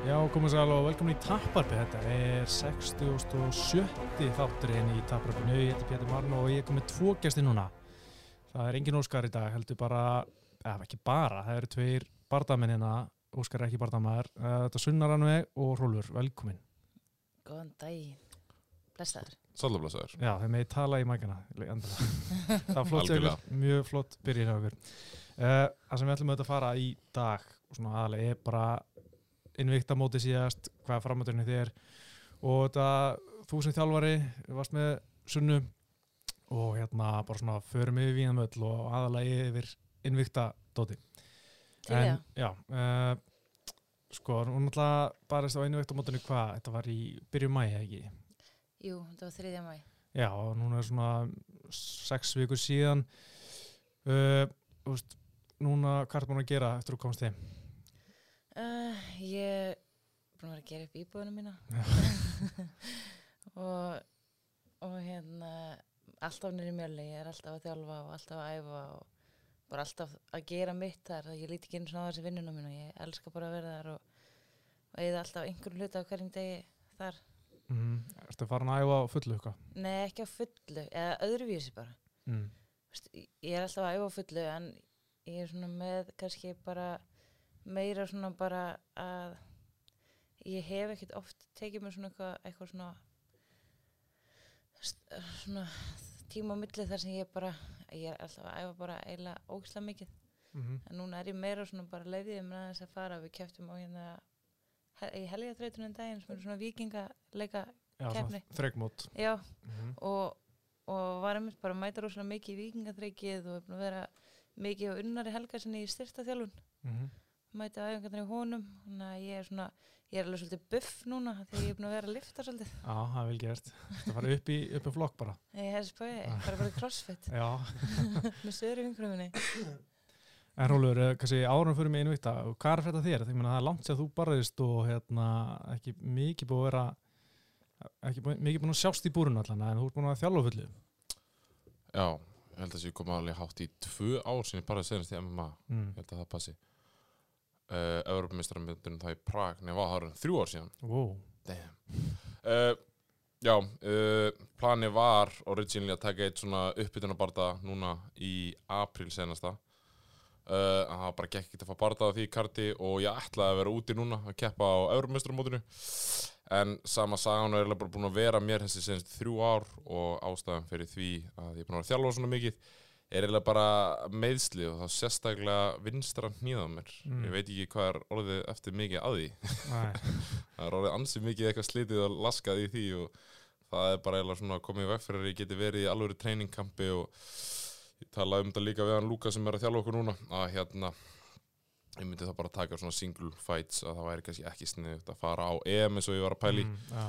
Já, komið sæl og velkomin í Tapparpi. Þetta er 67. þátturinn í Tapparpinu. Ég heiti Pétur Marn og ég er komið tvo gæsti núna. Það er engin Óskar í dag, heldur bara, eða ekki bara, það eru tveir bardamennina. Óskar er ekki bardamæður. Þetta er Sunnar Rannveg og Rólfur. Velkomin. Góðan daginn. Blessaður. Sallablasaður. Já, þeir meði tala í mækana. það var flott, ykkur, mjög flott byrjir hjá okkur. Uh, það sem við ætlum að fara í dag, og svona aðalega, er bara innvíkta móti síðast, hvað er framöndurinn þér og þetta, þú sem þjálfari varst með sunnu og hérna bara svona förum yfir víðanmöll og aðalega yfir innvíkta dóti. Ég. já, uh, sko, hún náttúrulega barist á innvíkta mótinu hvað, þetta var í byrju mæi, ekki? Jú, þetta var þriðja mæ. Já, og núna er svona sex vikur síðan uh, Þú veist, núna hvað er búin að gera eftir að þú komst heim? Uh, ég er búin að vera að gera upp íbúðinu mína og, og hérna alltaf nýri mjöli, ég er alltaf að þjálfa og alltaf að æfa og bara alltaf að gera mitt þar, ég líti ekki einu svona á þessi vinnuna mína, ég elska bara að vera þar og, og eða alltaf einhverjum hluta á hverjum degi þar, Mm. Ertu farin að æfa fullu eitthvað? nei ekki á fullu eða öðruvísi bara Mm. Vist, ég er alltaf að æfa fullu en ég er svona með kannski bara meira svona bara að ég hef ekkert oft tekið mér svona eitthvað, eitthvað svona svona tíma á milli þar sem ég bara ég er alltaf að æfa bara eiginlega ógislega mikið. Mm en núna er ég meira svona bara leiðið mér aðeins að fara. Við keftum á hérna í helgaþrautunum daginn sem eru svona vikingaleika þregmót já. Mm. og, og var einmitt bara að mæta rosalega mikið í vikingaþreikið og er vera mikið á unnari helga sinni í styrta þjálfun Mm. Mæta æfingarnir í honum. Þannig að ég er svona, ég er alveg svolítið buff núna því ég er búin að vera að lifta svolítið. Já, það er vel gert. Það fara upp í, upp í flokk bara? Ég hef spöðið, ég fara bara í crossfit. Já, með söður í vinkurum minni en Rólur, eh, kannski árum fyrir mig innvíkta Hvað er þetta þér? Þegar það er langt sér að þú barðist og hérna, ekki mikið búið að vera ekki búið, mikið búin að sjást í búrun allan en þú ert búin að þjálfa fullu. Já, ég held að þessi kom alveg hátt í tvö ár sinni bara senast í MMA. mm. Ég held að það passi. Uh, Evropameistaramöndunum það í Prag, nefn var það eru þrjú ár síðan. wow. Damn. Uh, já, uh, plani var originally að taka eitt svona uppbytunabarda núna í april senasta. Að það bara gekk ekki að fá barda á því karti og ég ætlaði að vera úti núna að keppa á Evropameistaramótinu. En sama sagan er bara búin að vera mér þessi senst þrjú ár og ástæðan fyrir því að ég er búin að vera að þjálfa svona mikið er eiginlega bara meðsli og það sérstaklega vinstra hnýða mér. Mm. Ég veit ekki hvað er orðið eftir mikið að því. Það er orðið ansið mikið eitthvað slitið og laskað í því og það er bara eiginlega svona komið veg fyrir að ég geti verið í alvöru treiningkampi og ég talaði um þetta líka við hann Luka sem er að þjálfa okkur núna að hérna ég myndi það bara taka svona single fights að það væri kannski ekki sniðut að fara á EM eins og ég var að pæli mm.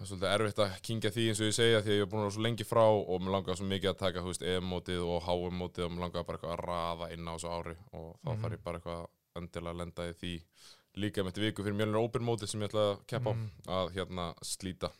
Það er svolítið erfitt að kingja því eins og ég segja því að ég er búin að vera svo lengi frá og mér langar svo mikið að taka þú veist, EM-mótið og HM-mótið og mér langar bara eitthvað að raða inn á þessu ári og þá Mhm. þarf ég bara eitthvað endilega að lenda í því líka með þetta viku fyrir mjölnir Open mótið sem ég ætla að keppa á að hérna slíta.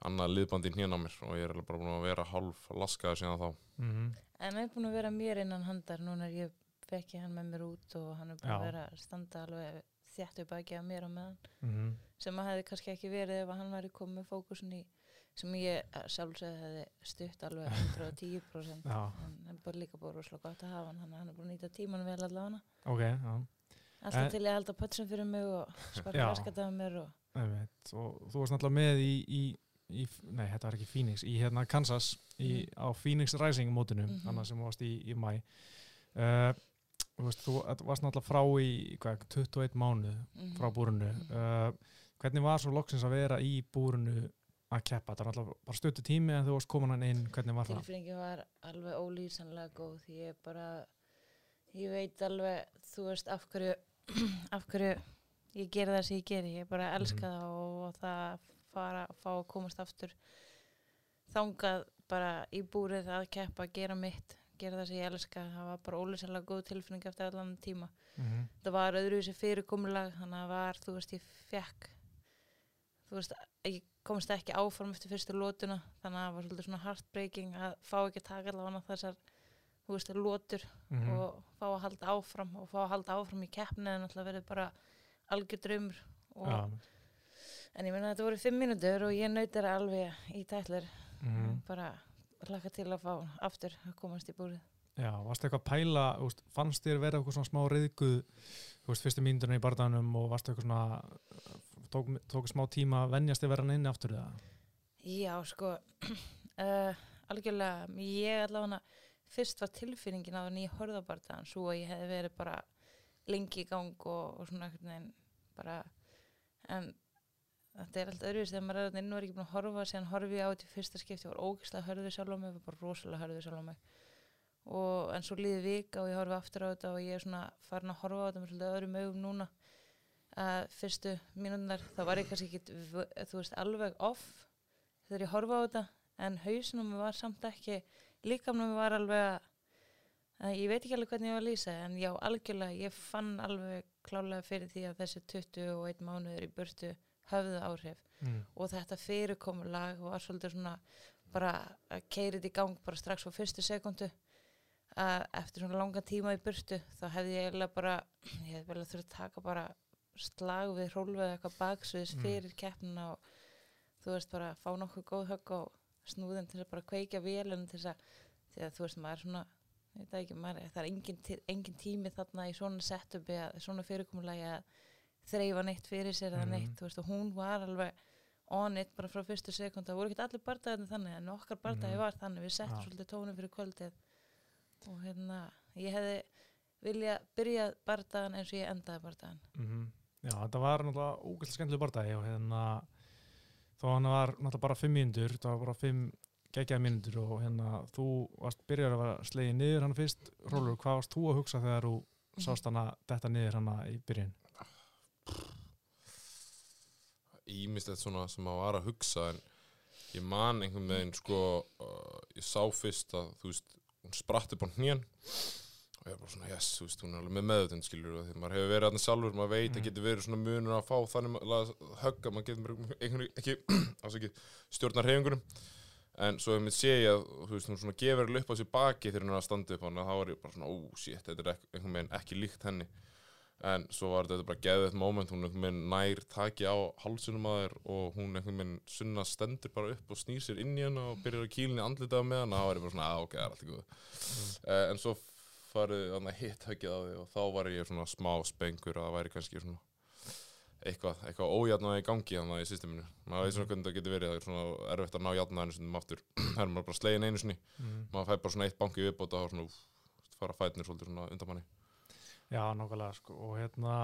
Annað liðbandi hérna á mér og ég er bara búin að vera hálf laskaður síðan þá. Mm en hann er búin að vera mér innan handar núna er ég fekki hann með mér út og hann er að vera að standa alveg þjættu baki að mér á meðan -hmm. sem að hefði kannski ekki verið ef að hann væri komið með fókusin í sem ég sjálfsögði hefði stutt alveg 110% Já, en er bara líka bara rosalega gott að hafa hann að hann er búin að nýta tíman vel allavega ok, já alltaf En- til ég að halda pötsum fyrir mig og sparka raskat af mér og Einmitt. og þú varst náttúrulega með í, í, í nei, þetta var ekki Phoenix, í hérna Kansas í, Mhm. á Phoenix Rising mótinu Mhm. annað sem þú varst í, í mæ uh, þú veist, þú varst náttúrulega frá í hvað, 21 mánuð Mhm. frá búrunu Mhm. uh, hvernig var svo loksins að vera í búrunu að keppa, þetta var náttúrulega bara stöttu tími en þú varst komin hann inn, hvernig var það? tilfinningi var alveg ólýsanlega góð því ég bara ég veit alveg, þú veist af hverju af hverju ég gera það sem ég geri, ég bara elska Mhm. það og það fara, fá að komast aftur þangað bara í búrið að keppa, gera mitt gera það sem ég elska, það var bara ólýsanlega góð tilfinning eftir allan tíma. Mm það var öðruvísi fyrirkomulag þannig að var, þú veist, ég fekk þú veist, ég komst ekki áfram eftir fyrstu lótuna þannig að það var svolítið svona heartbreaking að fá ekki að taka allavega þessar þú veist, lótur Mhm. og fá að halda áfram og fá að halda áfram í keppni en alltaf verið bara algjör draumur og, Já, en ég meina þetta voru fimm mínútur og ég nautir alveg í tætlir mhm. bara hlaka til að fá aftur að komast í búrið Já, varstu eitthvað að pæla, veist, fannst þér vera eitthvað svona smá reyðguð, fyrstu mínúturinn í barðanum og varstu eitthvað svona, tók, tók smá tíma að venjast þér vera hann inni aftur eða? Já, sko uh, algjörlega, ég allavega fyrst var tilfinningin ég horfði á barðan svo að ég hefði verið bara lengi í gang og, og svona veginn bara en þetta er alltaf öðruvis þegar maður er þarna inn og er ekki búin að horfa síðan horfi ég á þetta í fyrsta skipti og var ógislega hörðið sjálf á mig, var bara rosalega hörðið sjálf á mig. Og en svo líði vika og ég horfi aftur á þetta og ég er svona farin að horfa á þetta með svolítið öðrum augum núna. Að fyrstu mínúndar þá var ég kannski ekki þú veist alveg off þegar ég horfa á þetta en hausnum var samt ekki líkamnum var alveg að, að ég veit ekki alveg hvernig ég var að lýsa en já algjörlega ég fann alveg klálega fyrir því að þessi 21 mánuður í burtu höfðu áhrif Mm. og þetta fyrirkomulag var svolítið svona bara að keira þetta í gang bara strax á fyrstu sekundu að eftir svona langan tíma í burtu þá hefði ég eiginlega bara ég hefði vel að þurfa að taka bara slag við rólfið eða eitthvað baksviðs Mm. fyrir keppnina og þú veist bara fá nokkuð góð högg á snúðin til að bara kveikja vélunum til þess að því að þú veist maður svona ekki, maður, það er engin, engin tími þarna í svona setupi að svona fyrirkomulagi að þreifa neitt fyrir sér eða Mhm. neitt, veist, og hún var alveg on it bara frá fyrstu sekund það voru ekki allir bardaðinu þannig en okkar bardagi Mhm. var þannig, við settum Já. svolítið tónum fyrir kvöldið og hérna ég hefði vilja byrja bardagan eins og ég endaði bardagan Mm Já, þetta var náttúrulega ógæslega skemmtileg bardagi og hérna, þó hann var náttúrulega bara fimm mínútur, það var bara fimm geggjaði mínútur og hérna, þú varst byrjar að vera slegið niður hann fyrst, Rólur, hvað varst þú að hugsa þegar þú sást hana detta niður hana í byrjun? Ímislegt svona sem maður var að hugsa en ég man einhvern veginn sko uh, ég sá fyrst að þú veist hún spratt upp á hnjön og ég var bara svona yes, þú veist, hún er alveg með meðutund skilur og því maður hefur verið aðeins sjálfur, maður veit að Mhm. getur verið svona munur að fá þannig að högga, maður getur einhvern veginn ekki ekki stjórnar hefingunum en svo ef mér sé ég að þú veist, hún svona gefur upp á sér baki þegar hún er að standa upp á hana, þá var ég bara svona, ó, shit, þetta er einhvern veginn ekki líkt henni en svo var þetta bara geðið moment hún einhvern veginn nær taki á hálsunum að þér og hún einhvern veginn sunna stendur bara upp og snýr sér inn í hana og byrjar að kýlinni andlitaða með hana þá var ég bara svona, að ok, það er allt í góð uh, en svo farið hann að hitt höggið á því og þá var ég svona smá spengur að það væri kannski svona eitthvað, eitthvað ójafnaði í gangi þannig í systeminu. Maður veit svona hvernig það getur verið það er svona erfitt að ná jafnaðinu sinni aftur það er maður bara slegin einu sinni. Mm. maður fær bara svona eitt banki viðbót og svona úf, fara fætnir svolítið svona undan manni Já, nákvæmlega, sko, og hérna,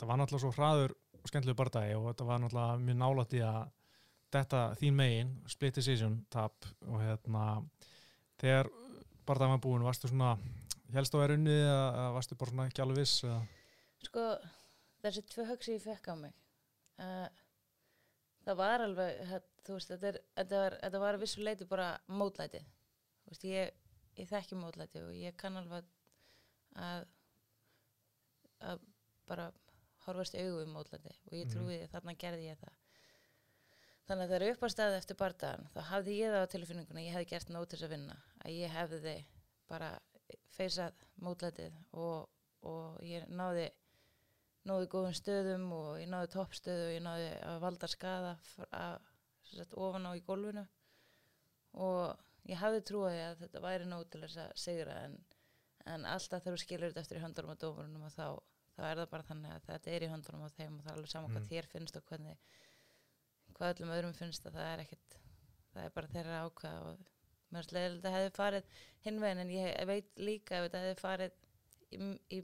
það var náttúrulega svo hraður og skemmtileg bardagi og þetta var náttúrulega mjög nálætt í að þetta þín megin, split decision tap og hérna, þegar bardagi var búin, varstu svona, helst á er unnið eða varstu bara svona ekki alveg viss eða? sko, þessi tvö högg sem ég fekk á mig uh, það var alveg það, þú veist, þetta, er, þetta, var, var að vissu leiti bara mótlæti þú veist, ég, ég þekki mótlæti og ég kann alveg að að bara horfast í augu um mótlæti. Og ég trúi að þarna gerði ég það. Þannig að það er upp á staði eftir bardagan þá hafði ég það á tilfinninguna ég hefði gert þess að vinna. Að ég hefði bara feysað mótlætið og, og ég náði náði góðum stöðum og ég náði toppstöðu og ég náði að valda skada að, sagt, ofan á í gólfinu. Og ég hafði trúið að þetta væri nóg til þess að sigra en, en alltaf þegar þú skilur þetta eftir í höndunum á dómurunum og þá, þá er það bara þannig að þetta er í höndunum á þeim og það er alveg saman Mm. hvað þér finnst og hvernig hvað öllum öðrum finnst að það er ekkit það er bara þeirra ákveða og mér finnst leiðilegt að þetta hefði farið hinn veginn en ég veit líka ef þetta hefði farið í, í,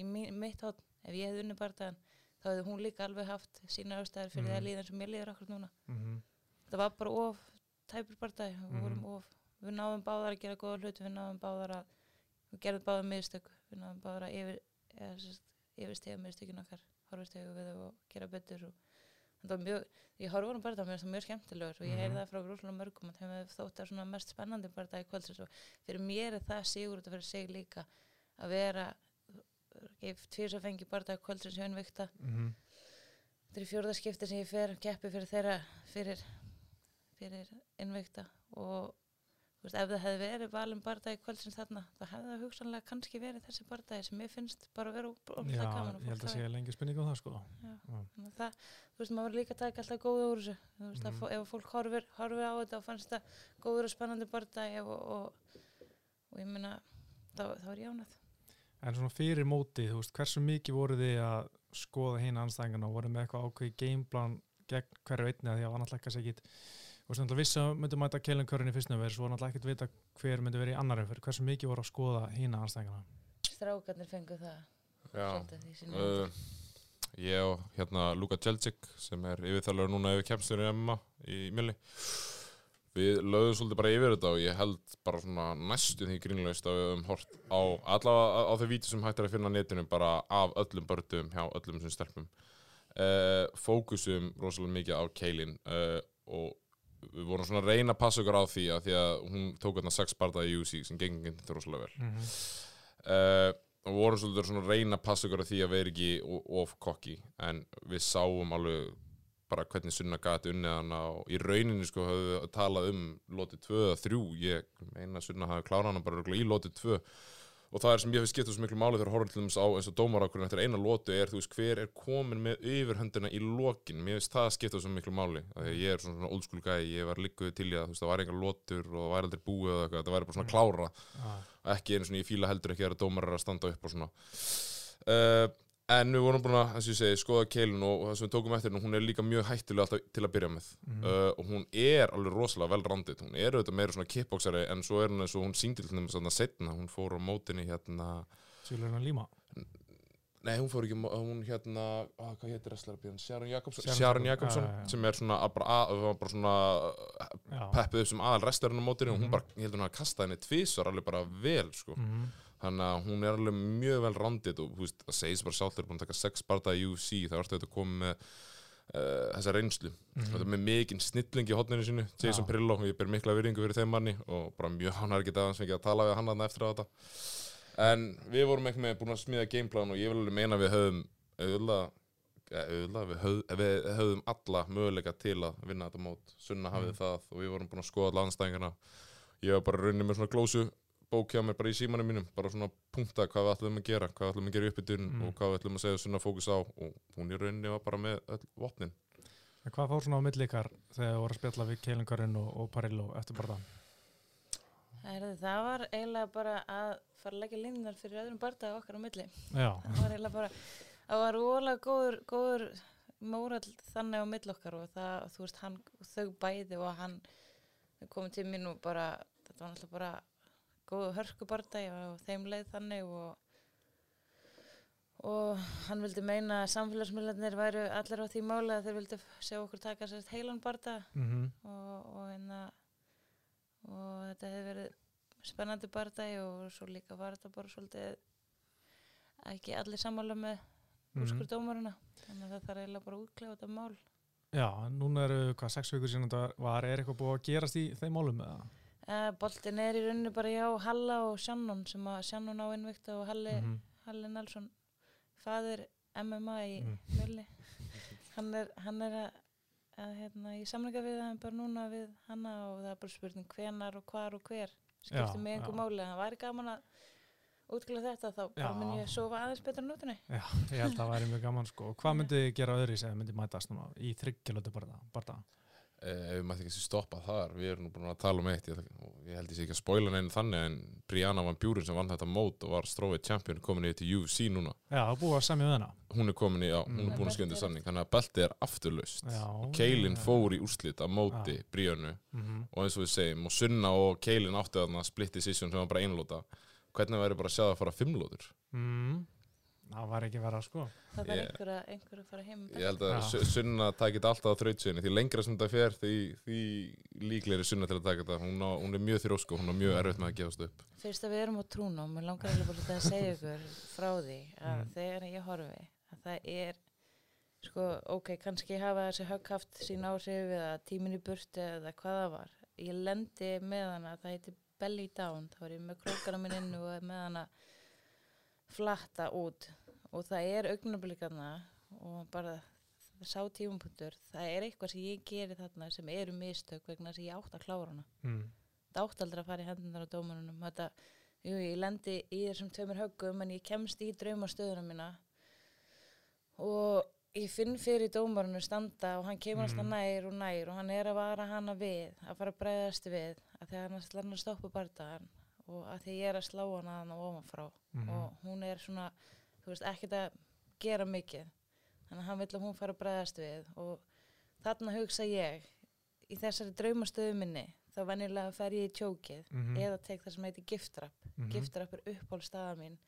í, í mitt hótt ef ég hefði unni bardagan þá hefði hún líka alveg haft sína ástæður fyrir Mhm. það að líða eins og mér líður okkur núna Mm það var bara of tæpur bardagi við Mhm. vorum of, við náðum báðar að gera góða hluti við náðum báðar að við gerðum báðar mistök við náðum báðar að yfir, yfirstiga mistökin okkar horfist við þau og gera betur og þetta var mjög, ég horfði vorum bara það mér það mjög skemmtilegur og ég heyrði Mhm. það frá grúslega mörgum að þeim hefði þótt að svona mest spennandi bara í kvöldsins og fyrir mér er það sigur þetta fyrir sig líka að vera tvís að fengi bara í kvöldsins hjá innvikta -hmm. þetta er í fjórðaskipti sem ég fer keppi fyrir þeirra fyrir, fyrir innvikta og veist, ef það hefði verið valin bardagi kvöldsins þarna, þá hefði það hugsanlega kannski verið þessi bardagi sem ég finnst bara að vera Já, óbúinlega gaman og ég held að sé lengi spurning á það sko Já. Já. Það, þú veist, maður líka taka alltaf góða úr þessu, þú veist, mm. ef fólk horfir, horfir á þetta og fannst það góður og spennandi bardagi og, og, og ég meina, þá, þá er ánægð. En svona fyrir mótið, þú veist, hversu mikið voru þið að skoða hinn anstæðingana og voru með eitthvað ákveði gameplan gegn hverju einni að því að þú veist, náttúrulega vissi að myndi mæta Kellen Curran í fyrstnum verið, svo var náttúrulega ekkit vita hver myndi verið í annar umferð, hversu mikið voru að skoða hinn anstæðingana? Strákarnir fengu það. Já, uh, ég og hérna Luka Jelcik sem er yfirþjálfur núna yfir kemstur í MMA í Mjölni við lögum svolítið bara yfir þetta og ég held bara svona næstu því grínlaust að við höfum hort á allavega á þau víti sem hægt er að finna netinu bara af öllum börnum hjá öllum sem stelpum. Uh, fókusum rosalega mikið á Keilin uh, og við vorum svona að reyna að passa okkur á því að því að hún tók hérna sex barða í UC sem gengið þetta rosalega vel. Mm -hmm. uh, og við vorum svona að reyna að passa okkur á því að vera ekki of kokki en við sáum alveg bara hvernig Sunna gati unnið hana og í rauninni sko höfðu við talað um lotið 2 eða 3 ég meina Sunna hafi klárað hana bara í lotið 2 og það er sem ég hef skipt svo miklu máli þegar horfum til þess á eins og dómarákurinn eftir eina lotu er þú veist hver er komin með yfirhöndina í lokin? Mér finnst það skipta svo miklu máli að ég er svona, old school guy ég var líkuð til í að veist það var engar lotur og það væri aldrei búið eða eitthvað það væri bara svona klára. Ekki einu svona ég fíla heldur ekki að dómarar að standa upp og svona. Uh, en við vorum búin að, eins og ég segi, skoða keilun og, og það sem við tókum eftir henni, hún er líka mjög hættulega alltaf til að byrja með Mhm. uh, og hún er alveg rosalega vel randið hún er auðvitað meira svona kickboxari en svo er hún eins og hún síndi til þeim svona setna hún fór á mótinni hérna Sjúlega líma nei hún fór ekki, hún hérna á, hvað Jacobson Sharon Sharon Jacobson, Jacobson, já, já, já. sem er svona að bara, að, bara svona peppuð upp sem aðal wrestlerinn á mótinni og Mhm. hún bara, ég held hún að kasta henni tvisvar alveg bara vel sko Mhm. Þannig að hún er alveg mjög vel randið og þú veist, það segist bara sjálf þegar að taka sex barða í UFC þá ertu þetta að koma með uh, þessa reynslu Mhm. og þetta með mikinn snilling í hotninu sínu Jason Já. Prillo og ég ber mikla virðingu fyrir þeim manni og bara mjög hannar ekki aðeins fengið að tala við hann þarna eftir á þetta en við vorum ekki með búin að smíða gameplan og ég vil alveg meina að við höfum auðvitað auðvitað, við, höf, við höfum alla möguleika til að vinna þetta mót Sunna hafið Mm. það og við vorum búin að skoða alla anstæðingana ég var bara raunin með svona glósu bók hjá mér bara í símanum mínum bara svona punkta hvað við ætlum að gera hvað við ætlum að gera upp í dyrun Mm. og hvað við ætlum að segja Sunna fókus á og hún í rauninni var bara með öll vopnin En hvað fór svona á milli ykkar þegar þið voru að spjalla við Kellen Curran og, og Parillo eftir bara það? Var eiginlega bara að fara að leggja línunar fyrir öðrum bardaga okkar á milli. Já, Það var eiginlega bara, það var ólega góður, góður mórall þannig á milli okkar og það, þú veist, hann, þau bæði og hann komið til mín og bara, þetta var náttúrulega bara góðu hörku bardagi og þeim leið þannig og og hann vildi meina að samfélagsmiðlarnir væru allir á því máli að þeir vildi sjá okkur taka sérst heilan bardaga mm og, og, hérna, og þetta hefði verið spennandi bardagi og svo líka var þetta bara svolítið ekki allir sammála með Mhm. úrskur dómaruna þannig að það þarf eiginlega bara að útklefa þetta mál Já, núna eru hvað sex vikur síðan þetta var, er eitthvað búið að gerast í þeim málum eða? Uh, Boltin er í rauninni bara hjá Halla og Shannon sem að Shannon á innvíkt og Halli, Mhm. Halli Nelson fadir MMA í Mm. Mjölni hann er, hann er að, að hérna, í samlinga við hann bara núna við hanna og það er bara spurning hvenar og hvar og hver skiptir mig einhver máli það væri gaman að útklæða þetta þá Já. mun ég sofa aðeins betur á nótunni Já, ég held að það væri mjög gaman sko. Hvað myndi þið gera öðru í segja myndi mætast núna í þryggjalötu? Eh, ef við mætti ekki stoppa þar við erum nú búin að tala um eitt ég, og ég held ég sé ekki að spoila neina þannig en Brianna Van Buren sem vann þetta mót og var strófið champion komin í til UFC núna. Já, er búið að semja við hana. hún er komin í, já, hún Mm. er búin að skjönda samning þannig að beltið er afturlaust. Keilin fór í úrslit að móti Briannu Mm og eins og við segjum og Sunna og Keilin áttu þarna split decision sem var bara einlóta hvernig væri bara að sjá það að fara fimmlótur mm. Það var ekki verið að sko. það Ég- einhver, að, einhver að fara heim með ég held að Já. Su- Sunna takit alltaf á þrautsinni því lengra sem þetta fer því, því líklegri Sunna til að taka þetta hún, á, hún er mjög þrósk og hún er mjög erfitt með að gefast upp fyrst að við erum á trúnum mér langar alveg bara að segja ykkur frá því að Mm. þegar ég horfi að það er sko, ok, kannski hafa þessi högg haft sín áhrif eða tímin í burtu eða hvað það var ég lendi með hana, það heiti belly down, þá er ég með krókana minn inn og er með hana flatta út. Og það er augnablikarna og bara sá tímapunktur, það er eitthvað sem ég geri þarna sem eru mistök vegna að ég átt að klára hana. Mm. þetta átt aldrei að fara í hendunar á dómarunum þetta, jú, ég lendi í þessum tveimur höggum en ég kemst í draumastöðuna mína. Og ég finn fyrir dómarunum standa og hann kemur alltaf Mhm. nær og nær og hann er að vara hana við að fara að bregðast við að að hann ætlar að stoppa bardaðan og að því ég er að slá hana hann ofanfrá Mhm. og hún er svona, þú veist, ekkert að gera mikið þannig að hann vill að hún fara að bregðast við og þarna hugsa ég í þessari draumastöðu minni þá venjulega fer ég í tjókið Mhm. eða tek það sem heitir giftrapp Mhm. giftrapp er uppáhaldstaða mín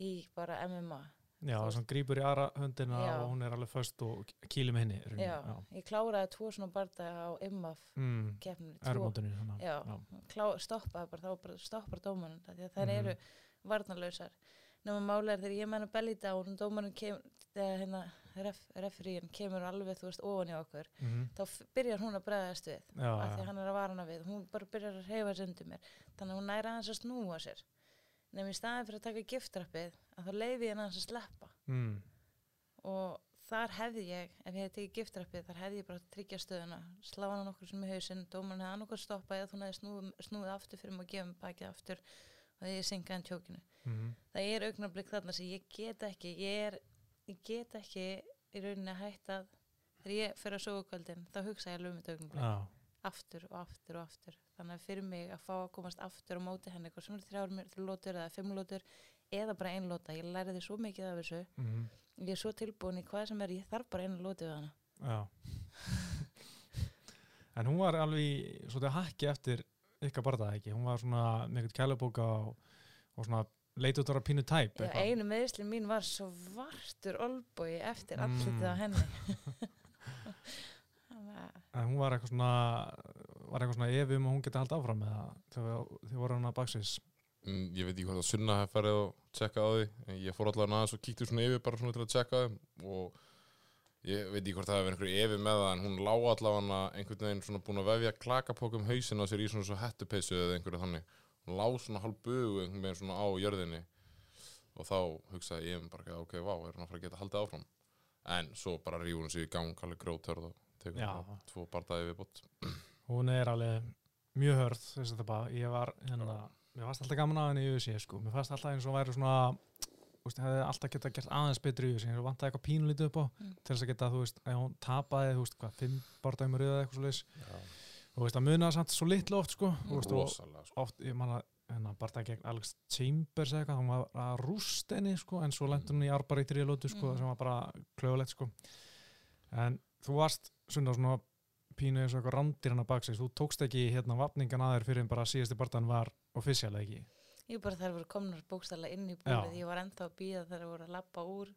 í bara MMA Já, það sem grýpur í aðra höndina Já. og hún er alveg föst og kýli með henni. í rauninni. já, ég kláraði tvo svona barða á IMAF Mm. keppninu Ærumótinu. þannig já, já. Klá, stoppaði bara, þá bara stoppar dómarinn því að þær Mhm. eru varnarlausar nema máli er þegar ég menna down og dómarinn kemur hérna ref, referíin kemur alveg þú veist ofan í okkur Mhm. þá f- byrjar hún að bregðast við Já, af því já. hann er að vara hana við hún bara byrjar að reyfa sig undir mér þannig að hún næra hans að snúa sér nefnir í staðin fyrir að taka giftrappið að þá leiði ég hann að sleppa Mm. og þar hefði ég ef ég hefði tekið giftrappið þar hefði ég bara tryggja stöðuna slá hann nokkur sem í hausinn dómarinn hefði annarkoð stoppað eða hún hefði snúið, snúið aftur fyrir mig að gefa mig bakið aftur og því ég syngaði hann tjókinu Mhm. það er augnablik þarna sem ég get ekki ég, er, ég get ekki í rauninni að hætta þegar ég fyrir að sofa kvöldin þá hugsa ég alveg um þetta augnablik Já. aftur og aftur og aftur þannig að fyrir mig að fá að komast aftur á móti henni eitthvað sem er þrjár mér þrjú lótur eða fimm lótur eða bara ein lóta ég læriði svo mikið af þessu Mhm. ég er svo tilbúin í hvað sem er ég þarf bara einu lótu við hana Já. en hún var alveg svolítið hakki eftir ykkar barðað ekki. Hún var svona eitthvað kælubóka og, og svona leit út að pínu tæp. Já, einu meðslinn mín var svartur olbói eftir Mm. andlitið á henni En hún var eitthvað svona, var eitthvað svona efum og hún geti haldið áfram með það þegar þið voru hann að baksis. Mm, ég veit ekki hvort að Sunna hef farið og tjekka á því en ég fór allavega aðeins og kíkti svona yfir bara svona til að tjekka og ég veit ekki hvort það hefur einhverju yfir með það en hún lá allavega einhvern veginn svona búin að vefja klakapókum hausin á sér í svona svo hettupeysu eða einhverju þannig hún lá svona hálf bugu einhvern veginn svona á jörðinni og þá hugsaði ég bara ok, vá, er hún að fara að geta haldið áfram en svo bara rífur hún sig í gang alveg grótörð og Já. bara tvo bardaði við bótt Hún er alveg mjög hörð, þess að það bara, ég var hérna, mér fannst alltaf gaman að henni í USA sko, mér fannst alltaf eins og væri svona, veist, hefði alltaf geta gert aðeins betri í USA, eins og vantaði eitthvað pínulítið upp á Mm. til þess að geta, þú veist, að hún tapaði, þú veist, hvað, fimm bardæmi rauða eitthvað svo leis, þú veist, að munaði samt svo litlu oft sko, þú veist, og rosalega sko. oft, ég man að hérna, bardæmi gegn Alex Chambers eða eitthvað, hún var að rúst henni sko, en svo lendur hún í arbar í tríalótu sko, Mm. sem var bara klögulegt sko, en þú varst svona svona pínu eins og eitthvað randir hann að baksins, þú tókst ekki hérna vapningan að þér fyrir en bara síðasti barndan var offisjál ekki ég bara þær voru komnar bókstæðlega inn í Já. búrið ég var ennþá að býða þær voru að lappa úr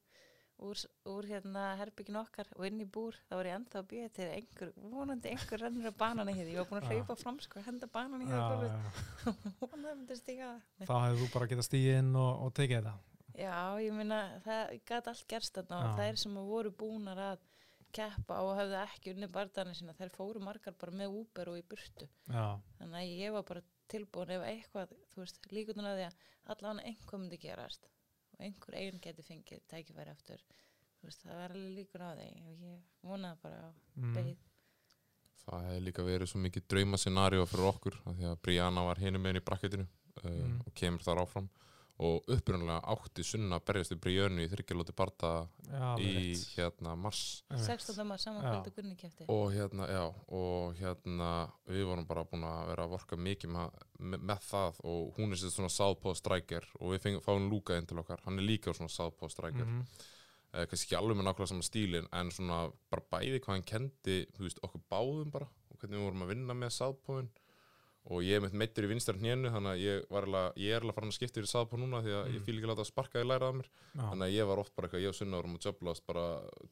úr, úr hérna herbyggin okkar og inn í búr, þá var ég ennþá að býða til einhver, vonandi einhver rennur að banana hér ég var búin að Já. hlaupa fram sko, henda banana hér já, já. að það þá hefðu þú bara getað stíð inn og, og tekið þetta Já, ég meina, það gæti allt gerst þarna og Já. þær sem voru búnar að keppa og hefðu ekki unni barðanir sína, þær fóru margar bara með Uber og í burtu. já, Þannig að ég var bara tilbúin ef eitthvað, þú veist, líkundun að því að allavega einhver myndi gerast og einhver einn geti fengið tækifæri aftur. Þú veist, það var alveg líkur á því og ég vonaði bara á mm, beið. Það hefði líka verið svo mikið drauma scenario fyrir okkur af því að Brianna var hinum meginn í brakketinu uh, Mm. og kemur þar áfram og upprunalega átti sunna berjast í Briannu í þryggjalóti barda já, í rétt. hérna mars 16. maður samanföldu Gunni kefti. og hérna, já, og hérna við vorum bara búin að vera að vorka mikið með, með, það og hún er sér svona striker og við fengum, fáum Luka inn til okkar, hann er líka svona southpaw striker Mhm. eh, kannski ekki alveg með nákvæmlega saman stílin en svona bara bæði hvað hann kendi þú veist, okkur báðum bara og hvernig við vorum að vinna með sáðpóin og ég er mitt meittur í vinstar hnénu þannig að ég, var alveg, ég er alveg farin að skipta yfir sáðpó núna því að Mm. ég fíl ekki að láta sparka í lærað mér já, þannig að ég var oft bara eitthvað, ég og Sunna vorum að jöflast bara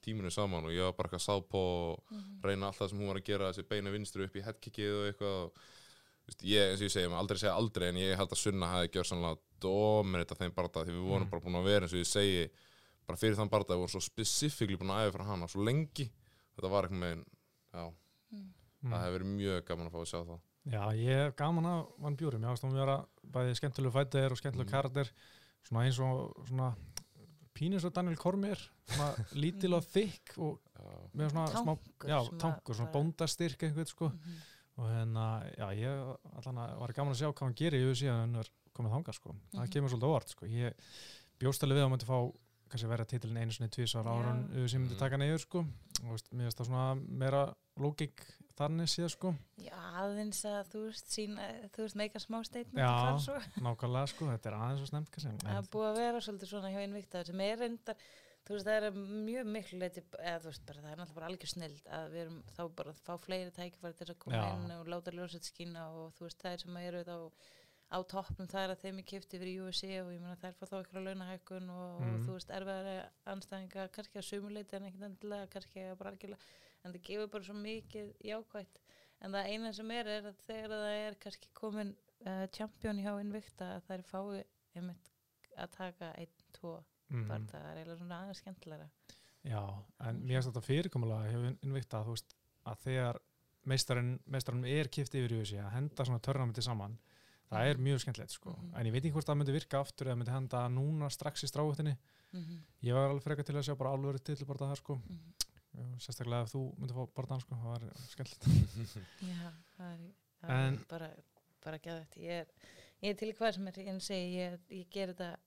tíminu saman og ég var bara eitthvað sáðpó og Mhm. reyna allt það sem hún var að gera þessi beina vinstri upp í headkickið og eitthvað og, veist, ég, eins og ég segi, maður aldrei segja aldrei en ég held að Sunna hafi gjör sannlega dominita þeim barða því við vorum Mm. bara búin að vera eins og ég segi bara fyrir þann barða, við vorum svo spesifíkli búin að æfa frá hana svo lengi þetta var eitthvað með já, Mm. mm. það hefur verið mjög gaman að fá að sjá það já, ég hef gaman að vann bjúrum, ég ást að vera bæði skemmtilegu fættir og skemmtilegu Mm. karakter. Svona eins og svona pínus og Daniel Kormir svona lítil og þykk og já, með svona smá Tankur já, sem að tankur, svona bóndastyrk einhvern sko. Mhm. og hérna, já, ég allan að var gaman að sjá hvað hann gerir í UFC að hann er komið þangað, sko, það Mhm. kemur svolítið óvart, sko, ég bjóst alveg við að hann myndi fá kannski verða titilin einu sinni tvísar ára en UFC myndi Mhm. taka neyður, sko og veist, mér finnst það svona meira lógik þannig séð, sko, Já, aðeins að þú veist sína, þú veist meika smá statement Já. nákvæmlega, sko, þetta er aðeins og snemt, kannski, Það er búið að vera svolítið svona hjá Invicta sem er reyndar, þú veist, það er mjög miklu leiti, eða þú veist bara, það er náttúrulega bara algjör snild að við erum þá bara að fá fleiri tækifæri til að koma Já. inn og láta ljósett skína og þú veist, það er sem að eru þá á toppnum það er að þeim er kipt yfir í UFC og ég meina þær fá þá ykkur að launahækkun og, og Mhm. þú veist, erfiðari anstæðinga kannski að sumuleiti en ekkert endilega kannski að bara algjörlega, en það gefur bara svo mikið jákvætt, en það eina sem er er að þegar það er kannski komin uh, champion hjá Invicta að þær fái einmitt að taka einn, tvo mm, bara það er eiginlega svona aðeins skemmtilega Já, en mér finnst þetta fyrirkomulega hefur innvikta þú veist að þegar meistarinn, er kipt yfir í þessi að henda svona törnamöndi saman það er mjög skemmtilegt sko Mhm. en ég veit ekki hvort það myndi virka aftur eða myndi henda núna strax í stráhuttinni mm -hmm. ég var alveg frekar til að sjá bara alveg til bara það sko Mhm. Já, sérstaklega ef þú myndi fá bara það sko það var skemmtilegt Já, það er, það En- er bara, bara gæðvægt ég ég er til hvað sem er en segi, ég, ég ger þetta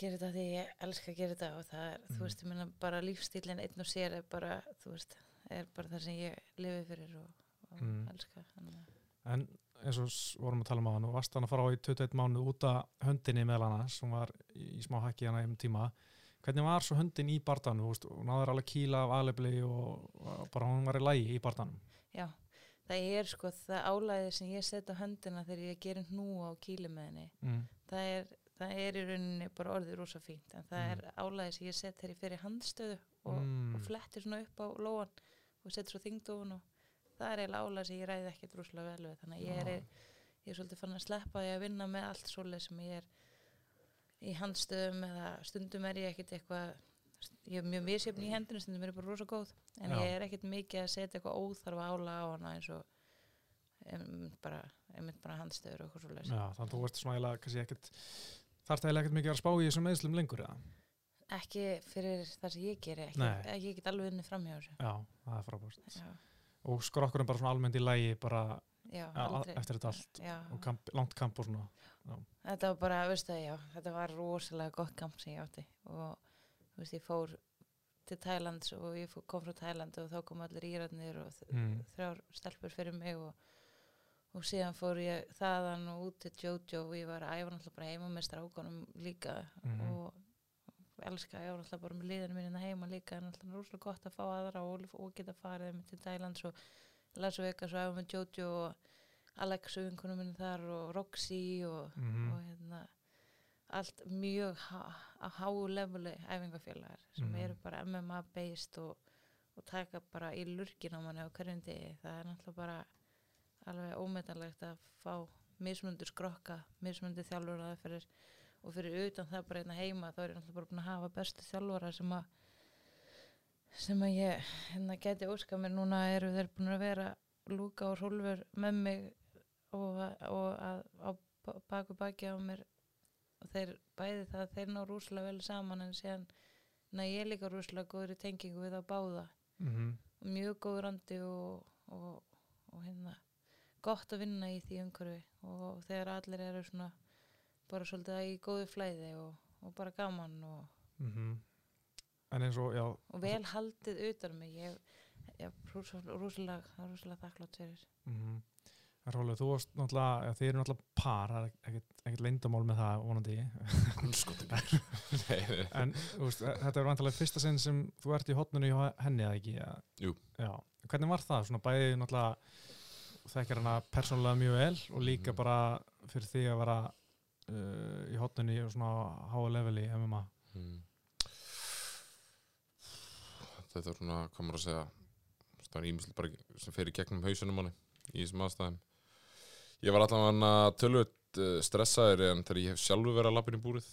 ger þetta því ég elska að gera þetta og það er, Mhm. þú veist, ég meina bara lífstílinn einn og sér er bara, þú veist er bara það sem ég lifi fyrir og, og Mm. elska en eins og vorum að tala um á hann og varst hann að fara á í 21 mánu út af höndinni meðal annars sem var í, í smá hækki hana um tíma hvernig var svo höndin í barndanum og náður alveg kýla af alefli og, bara hún var í lægi í barndanum Já, það er sko það álæði sem ég set á höndina þegar ég gerir hnú á kýli með henni mm. það er, það er í rauninni bara orðið rosa fínt en það Mm. er álæði sem ég set þegar ég fyrir handstöðu og, Mm. og flettir svona upp á lóan og setur svo þingdófun og það er eiginlega álæði sem ég ræði ekkert rosalega vel við þannig að ég er, ég er svolítið fann að sleppa því að vinna með allt svoleið sem ég er í handstöðum eða stundum er ég ekkert eitthvað ég er mjög misjöfn í hendinu stundum er ég bara rosa góð en Já. ég er ekkert mikið að setja eitthvað óþarfa álæði á hana eins og bara, bara handstöður og eitthvað svoleiðis. Já, þannig að þú veist svona eiginlega þarf það eiginlega ekkert mikið að vera að spá í þessum meðslum lengur eða? ekki fyrir það sem ég geri ekki, ekki ég get alveg unni fram hjá þessu. Já, það er frábært. Já, og skrokkurinn bara svona almennt í lægi bara já, eftir þetta allt já, og kamp, langt kamp og svona þetta var bara, veistu það, já þetta var rosalega gott kamp sem ég átti og þú veist, ég fór til Thailands og ég kom frá Thailand og þá kom allir íræðnir og mm. þrjár stelpur fyrir mig og, og síðan fór ég þaðan og út til Jojo og ég var að æfa náttúrulega bara heima með strákunum líka Mhm. og elska ég var náttúrulega bara með liðinu minna heima líka en náttúrulega rosalega gott að fá aðra og, og geta farið með til Thailands og Las Vegas og æfa með Jojo og Alex og vinkunum minni þar og Roxy og, Mhm. og hérna allt mjög há- á háu leveli æfingafélagar sem Mhm. eru bara MMA based og, og taka bara í lurkin á manni á hverjum degi það er náttúrulega bara alveg ómetanlegt að fá mismundur skrokka, mismundur þjálfur aðferðir og fyrir utan það bara einna heima þá er ég náttúrulega bara búin að hafa bestu þjálfara sem að sem að ég hérna geti óska mér. Núna eru þeir búin að vera Lúka og Rólfur með mig og, og að ba- baku baki á mér. Og þeir bæði það að þeir ná rúslega vel saman en síðan næ ég líka rúslega góður í tengingu við að báða. Mm og mjög góður andi og, og, og hérna gott að vinna í því umhverfi. Og þegar allir eru svona bara svolítið í góðu flæði og, og bara gaman og, -hmm. en eins og, já og vel haldið utan um mig ég er rúslega þakklátt fyrir mm En Rólega, þú varst náttúrulega, já, þið eru náttúrulega par, það er ekkert, ekkert leyndamál með það vonandi, en veist, þetta er vantilega fyrsta sinn sem þú ert í hotninu hjá henni eða ekki? Ja? Jú. Já, hvernig var það? Svona bæði náttúrulega, þú þekkir hana persónulega mjög vel og líka Mhm. bara fyrir því að vera uh, í hotninu og svona háa leveli MMA. Mm. Þetta er svona, hvað maður að segja það er ímislega bara sem fer í gegnum hausunum manni í þessum aðstæðum. Ég var allavega tölvöld uh, stressaður en þegar ég hef sjálfur verið að lappin í búrið.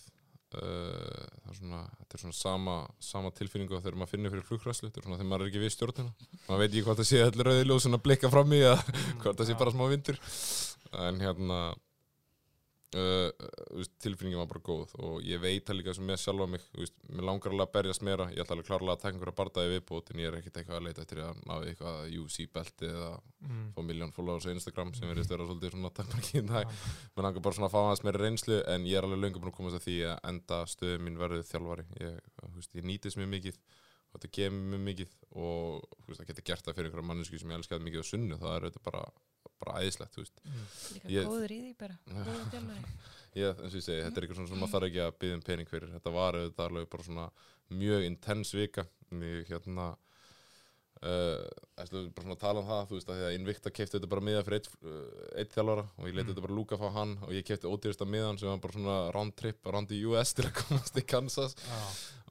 Uh, það er svona, þetta er svona sama, sama tilfinningu þegar maður finnir fyrir flugræslu þetta er svona þegar maður er ekki við stjórnina. Maður veit ekki hvort það sé allir rauði ljós svona blikka fram í eða hvort það sé bara smá vindur. En hérna uh, tilfinningin var bara góð og ég veit það líka sem ég sjálfa mig þú veist, mér langar alveg að berjast meira. Ég ætla alveg klárlega að taka einhverja bardaði viðbót en ég er ekkert eitthvað að leita eftir að ná eitthvað UC belti eða mm. fá miljón followers á Instagram sem verðist vera svolítið svona takmarki í dag. Mér langar bara svona að fá aðeins meira reynslu en ég er alveg löngu búin að komast að því að enda stöðu mín verðið þjálfari. Ég, veist, ég nýtist mjög mikið og þetta gefur mjög mikið og það getur gert það fyrir einhverja mannesku sem ég elskaði mikið á sunnu það er þetta bara, bara æðislegt veist. Líka góður í því bara, ég, eins og ég segi, þetta er eitthvað svona sem maður þarf ekki að byggja um pening fyrir. Þetta var auðvitað alveg bara svona mjög intens vika. Ég hérna Uh, ætlu, bara svona að tala um það þú veist að því að Invicta kefti þetta bara miða fyrir eitt, uh, eitt þjálfara og ég leti Mm. þetta bara lúka fá hann og ég kefti ódýrsta miðan sem var bara svona round trip, round í US til að komast í Kansas. Já,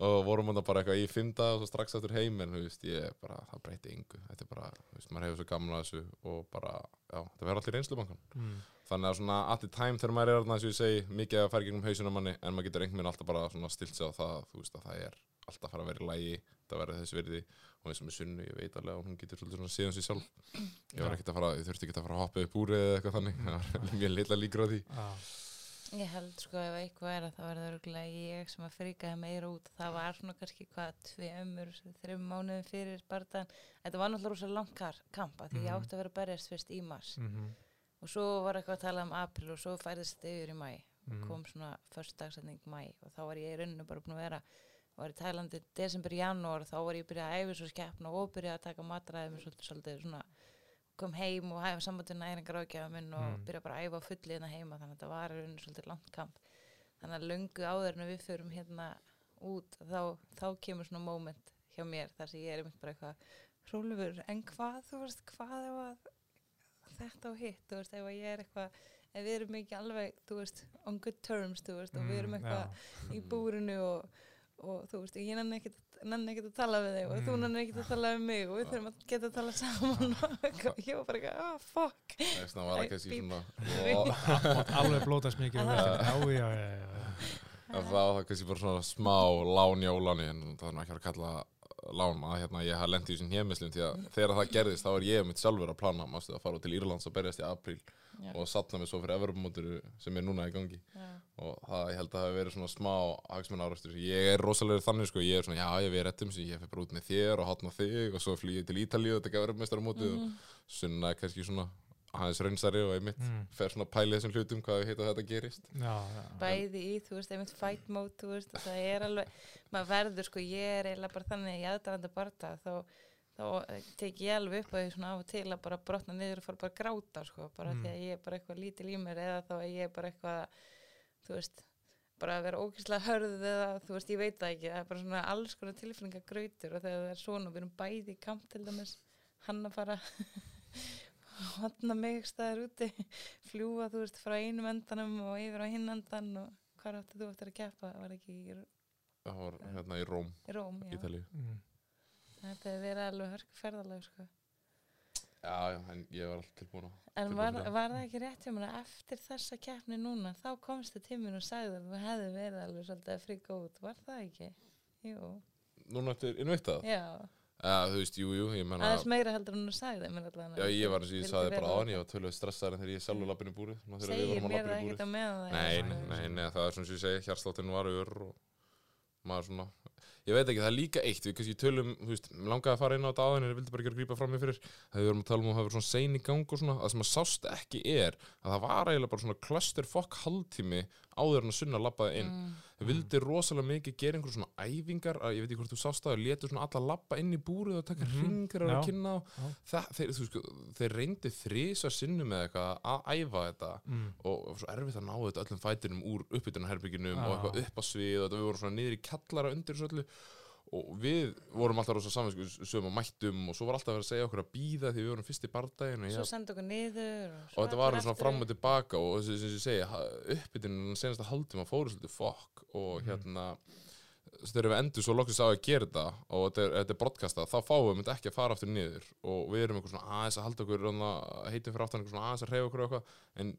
og vorum hann bara eitthvað í dag og svo strax eftir heim en þú veist, ég bara, það breyti yngu þetta er bara, þú veist, maður hefur svo gamla þessu og bara, já, þetta verður allir reynslubankan mm. þannig að svona the time þegar maður er þarna, eins og ég segi, mikið að fara gegnum hausinn á manni en maður getur einhvern veginn alltaf bara stilt sig á það þú veist að það er alltaf að fara að vera í lægi það verður þess virði og eins og með sunnu ég veit alveg að hún getur svolítið svona síðan sér sjálf ég var ekkert að fara, ég þurfti ekki að fara að hoppa upp úr eða eitthvað þannig, það var mjög litla líkur á því Já, Ég held sko ef eitthvað er að það verður örgulega ég sem að fríkaði meira út. Það var svona kannski hvað tveimur, þreim mánuðum fyrir barðan. Þetta var náttúrulega rosa langt kar- kamp af því ég Mhm. átti að vera að berjast fyrst í mars. mhm, Og svo var eitthvað að tala um april og svo færðist yfir í mæ. mhm. Kom svona var í Tælandi desember, janúar þá var ég byrjað að æfa svo skeppna og byrjað að taka matræðum svolítið, svolítið svona kom heim og hæfa sambandið næringar ágjafa minn og Mm. byrja bara að æfa á fulli hérna heima þannig að þetta var rauninu svolítið langt kamp þannig að löngu áður en við förum hérna út þá, þá kemur svona moment hjá mér þar sem ég er einmitt bara eitthvað Rólfur, en hvað, þú veist, hvað að þetta og hitt, þú veist, ef ég er eitthvað ef við erum ekki alveg, þú veist on good terms, þú veist, og við erum Mm, eitthvað já. í búrinu og, og þú veist, ég nenni ekkert nenni ekkert að tala við þig og þú Mm. nenni ekkert að tala við mig og við þurfum að geta að tala saman og eitthvað. ég var bara eitthvað, ah, fuck. Þess vegna var Æ, það kannski bíp. svona alveg blótast mikið það var það kannski bara svona smá lán í óláni en það er nú ekki að kalla lán. Að hérna ég hafði lent í þessum hémislum því að þegar það gerðist þá var ég mitt sjálfur að plana að fara til Írlands og berjast í apríl já, og satna mig svo fyrir Evropamóturu sem er núna í gangi já, og það ég held að það hefur verið svona smá hagsmenn árastur ég er rosalega þannig sko ég er svona já ég við rettum sig ég fyrir bara út með þér og hátna þig og svo flýði til Ítalíu og þetta gafur uppmestaramótið Mhm. og sunna er kannski svona aðeins reynsari og einmitt Mm. fer svona að pæli þessum hlutum hvað við heita þetta gerist Já, já. bæði í, þú veist, einmitt fight mode, þú veist, og það er alveg, maður verður, sko, ég er eiginlega bara þannig í aðdæranda barða, þá, eh, tek ég alveg upp á því svona af og til að bara brotna niður og fara bara að gráta, sko, bara Mm. því að ég er bara eitthvað lítil í mér eða þá að ég er bara eitthvað, þú veist, bara að vera ókýrslega hörð eða, þú veist, ég veit það ekki, það er bara svona alls konar tilfinningagrautur og þegar það er svona, við erum bæði í kamp til dæmis, hann að fara hotna mig staðar úti fljúa, þú veist, frá einum endanum og yfir á hinn endan og hvað áttu þú eftir að keppa, var ekki í, það var hérna í Róm, í Róm. Þetta hefur verið alveg hörku ferðalag, sko. já já en ég var alltaf tilbúin En var, það. var það ekki rétt hjá mér að eftir þessa keppni núna, þá komst til mér og sagði að þú hefði verið alveg svolítið að fríka út, var það ekki? Jú, núna eftir innviktað já, ja, þú veist, jú, jú, ég menna aðeins meira heldur en hún sagði allan. já ég var eins og ég saði bara aðan ég var tölvöð stressaður en þegar ég sjálfur lappin í búrið svona þegar við Segir mér lappa það ekkert að meða það. Nei, nei, nei, það er svona sem ég segi, hjartsláttin var ör og maður svona, ég veit ekki, það er líka eitt, við kannski tölum, þú veist, mér langaði að fara inn á þetta áðan en ég vildi bara ekki að grípa fram mig fyrir, þegar við vorum að tala um að það var svona sein í gang og svona, það sem að sást ekki er að það var eiginlega bara svona cluster fokk haldtími áður en að sunna labbaði inn. Mm, Þau vildi rosalega mikið gera einhver svona æfingar, að, ég veit ekki hvort þú sást það, þau letur svona alla labba inn í búrið og taka Mhm, hringar og já, kynna á. Það, þeir, sko, þeir reyndi þrísa sinnum með eitthvað að æfa þetta Mm. og það svo erfitt að ná þetta öllum fætinum úr uppbytunarherbygginum Já. og eitthvað upp á svið og þetta við vorum svona niður í kallara undir þessu öllu og við vorum alltaf rosa saminsku sögum og mættum og svo var alltaf verið að segja okkur að býða því við vorum fyrst í bardaginn og, Svo ég, sendi okkur niður. Og, og þetta var svona fram og tilbaka og þessi sem ég segja uppbytunin senasta haldum að fóru svolítið fokk og Mhm. hérna þegar við endur svo loksins á að gera þetta og þetta er, þetta er broadcastað, þá fáum við ekki að fara aftur niður og við erum eitthvað svona aðeins að halda okkur þarna, heitum fyrir aftan eitthvað svona aðeins að reyfa okkur og eitthvað en